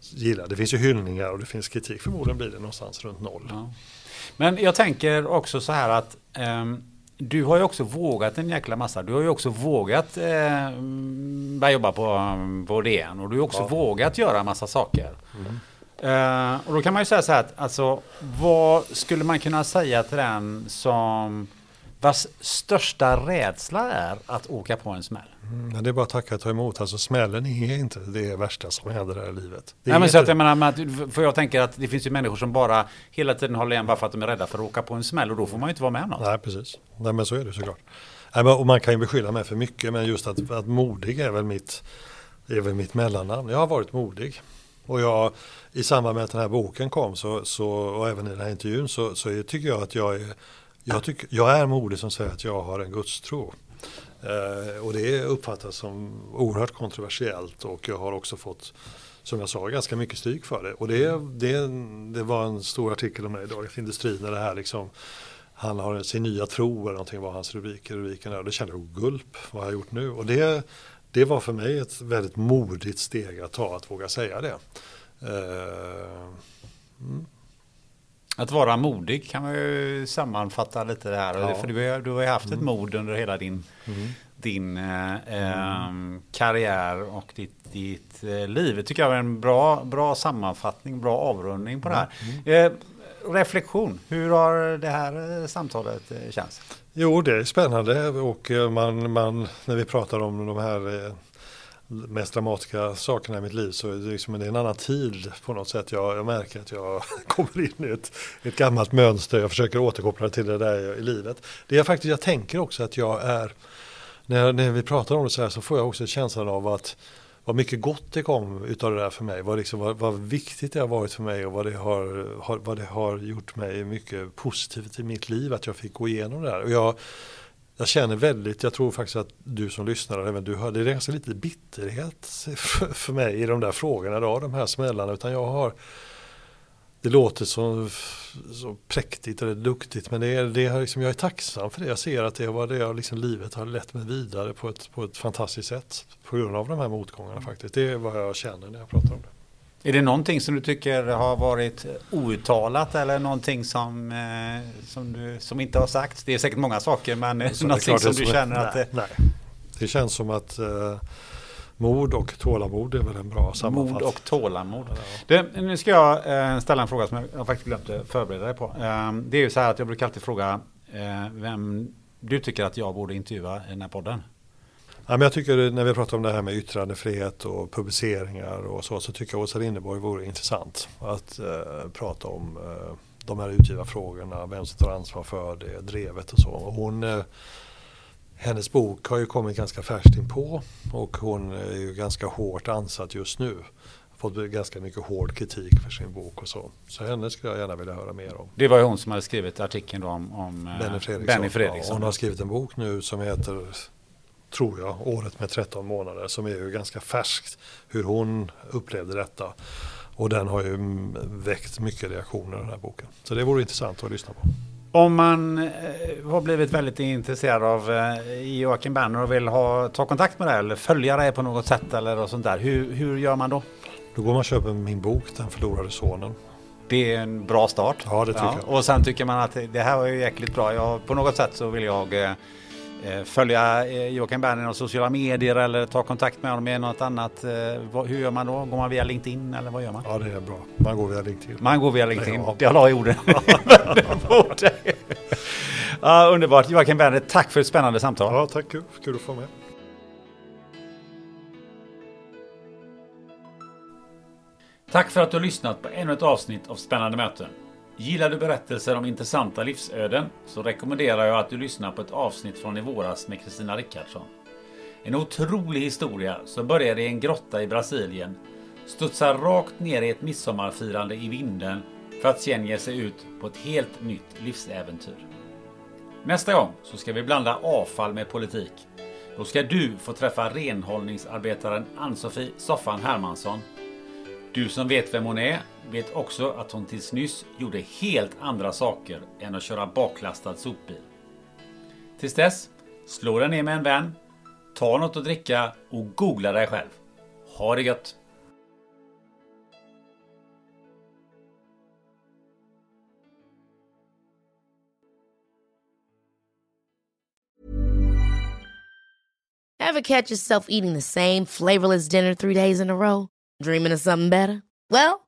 Gilla. Det finns ju hyllningar och det finns kritik. Förmodligen blir det någonstans runt noll. Ja. Men jag tänker också så här att um du har ju också vågat en jäkla massa. Du har ju också vågat eh, börja jobba på, på DN och du har också ja. vågat göra massa saker. Mm. Uh, och då kan man ju säga så här att alltså, vad skulle man kunna säga till den som vars största rädsla är att åka på en smäll? Mm, det är bara att tacka och ta emot. Alltså smällen är inte det värsta som händer här i livet. Det Nej, men så att jag menar, för jag tänker att det finns ju människor som bara hela tiden håller igen bara för att de är rädda för att åka på en smäll och då får man ju inte vara med om något. Nej, precis. Nej, men så är det såklart. Nej, men, och man kan ju beskylla mig för mycket, men just att, att modig är väl mitt, är väl mitt mellannamn. Jag har varit modig. Och jag, i samband med att den här boken kom så, så, och även i den här intervjun så, så tycker jag att jag är, jag, tycker, jag är modig som säger att jag har en gudstro. Eh, och det uppfattas som oerhört kontroversiellt och jag har också fått, som jag sa, ganska mycket stryk för det. Och det, det, det var en stor artikel om det i Dagens Industri när det här liksom han har sin nya tro eller någonting var hans rubrik. Rubriken där. Och det kände jag, gulp, vad har jag gjort nu? Och det, det var för mig ett väldigt modigt steg att ta, att våga säga det. Uh, mm. Att vara modig kan man ju sammanfatta lite där. Ja. För du, har, du har ju haft ett mm. mod under hela din, mm. din eh, mm. karriär och ditt, ditt eh, liv. Det tycker jag är en bra, bra sammanfattning, bra avrundning på det här. Mm. Eh, reflektion, hur har det här eh, samtalet eh, känts? Jo, det är spännande och man, man, när vi pratar om de här mest dramatiska sakerna i mitt liv så är det, liksom, det är en annan tid på något sätt. Jag, jag märker att jag kommer in i ett, ett gammalt mönster. Jag försöker återkoppla till det där i livet. Det är faktiskt, jag tänker också att jag är, när, när vi pratar om det så här så får jag också känslan av att vad mycket gott det kom utav det där för mig. Vad, liksom, vad, vad viktigt det har varit för mig och vad det har, har, vad det har gjort mig mycket positivt i mitt liv att jag fick gå igenom det där. Och jag, jag känner väldigt, jag tror faktiskt att du som lyssnar, även du hör, det är ganska lite bitterhet för, för mig i de där frågorna då, de här smällarna, utan jag har det låter så, så präktigt eller duktigt men det är, det är liksom, jag är tacksam för det. Jag ser att det var det liksom, livet har lett mig vidare på ett, på ett fantastiskt sätt. På grund av de här motgångarna faktiskt. Det är vad jag känner när jag pratar om det. Är det någonting som du tycker har varit outtalat eller någonting som, eh, som, du, som inte har sagts? Det är säkert många saker men någonting som du känner att... Nej, nej, det känns som att eh, mod och tålamod är väl en bra sammanfattning. Mod och tålamod. Det, nu ska jag eh, ställa en fråga som jag faktiskt glömt att förbereda dig på. Eh, det är ju så här att jag brukar alltid fråga eh, vem du tycker att jag borde intervjua i den här podden. Ja, men jag tycker när vi pratar om det här med yttrandefrihet och publiceringar och så, så tycker jag Åsa Linderborg vore intressant att eh, prata om eh, de här utgivarfrågorna, vem som tar ansvar för det, drevet och så. Och hon, eh, hennes bok har ju kommit ganska färskt in på och hon är ju ganska hårt ansatt just nu. Fått ganska mycket hård kritik för sin bok och så. Så henne skulle jag gärna vilja höra mer om. Det var ju hon som hade skrivit artikeln om, om eh, Benny Fredriksson. Benny Fredriksson. Ja, hon har skrivit en bok nu som heter tror jag, året med 13 månader som är ju ganska färskt hur hon upplevde detta. Och den har ju väckt mycket reaktioner den här boken. Så det vore intressant att lyssna på. Om man eh, har blivit väldigt intresserad av eh, Joakim Berner och vill ha, ta kontakt med dig eller följa dig på något sätt eller sånt där. Hur, hur gör man då? Då går man och köper min bok Den förlorade sonen. Det är en bra start. Ja, det tycker jag. Och sen tycker man att det här var ju jäkligt bra. Jag, på något sätt så vill jag eh, följa eh, Joakim Berner på sociala medier eller ta kontakt med honom med något annat. Eh, hur gör man då? Går man via LinkedIn eller vad gör man? Ja, det är bra. Man går via LinkedIn. Man går via LinkedIn. Ja. Jag la i orden. ja, underbart. Joakim Berner, tack för ett spännande samtal. Ja, tack. Kul, kul att få med. Tack för att du har lyssnat på ännu ett avsnitt av Spännande möten. Gillar du berättelser om intressanta livsöden så rekommenderar jag att du lyssnar på ett avsnitt från i våras med Kristina Rickardsson. En otrolig historia som börjar i en grotta i Brasilien, studsar rakt ner i ett midsommarfirande i vinden för att sen ge sig ut på ett helt nytt livsäventyr. Nästa gång så ska vi blanda avfall med politik. Då ska du få träffa renhållningsarbetaren Ann-Sofie Soffan Hermansson du som vet vem hon är vet också att hon tills nyss gjorde helt andra saker än att köra baklastad sopbil. Tills dess, slå dig ner med en vän, ta något att dricka och googla dig själv. Ha det gött! Ever catch yourself eating the same flavorless dinner three days in a row? Dreaming of something better? Well,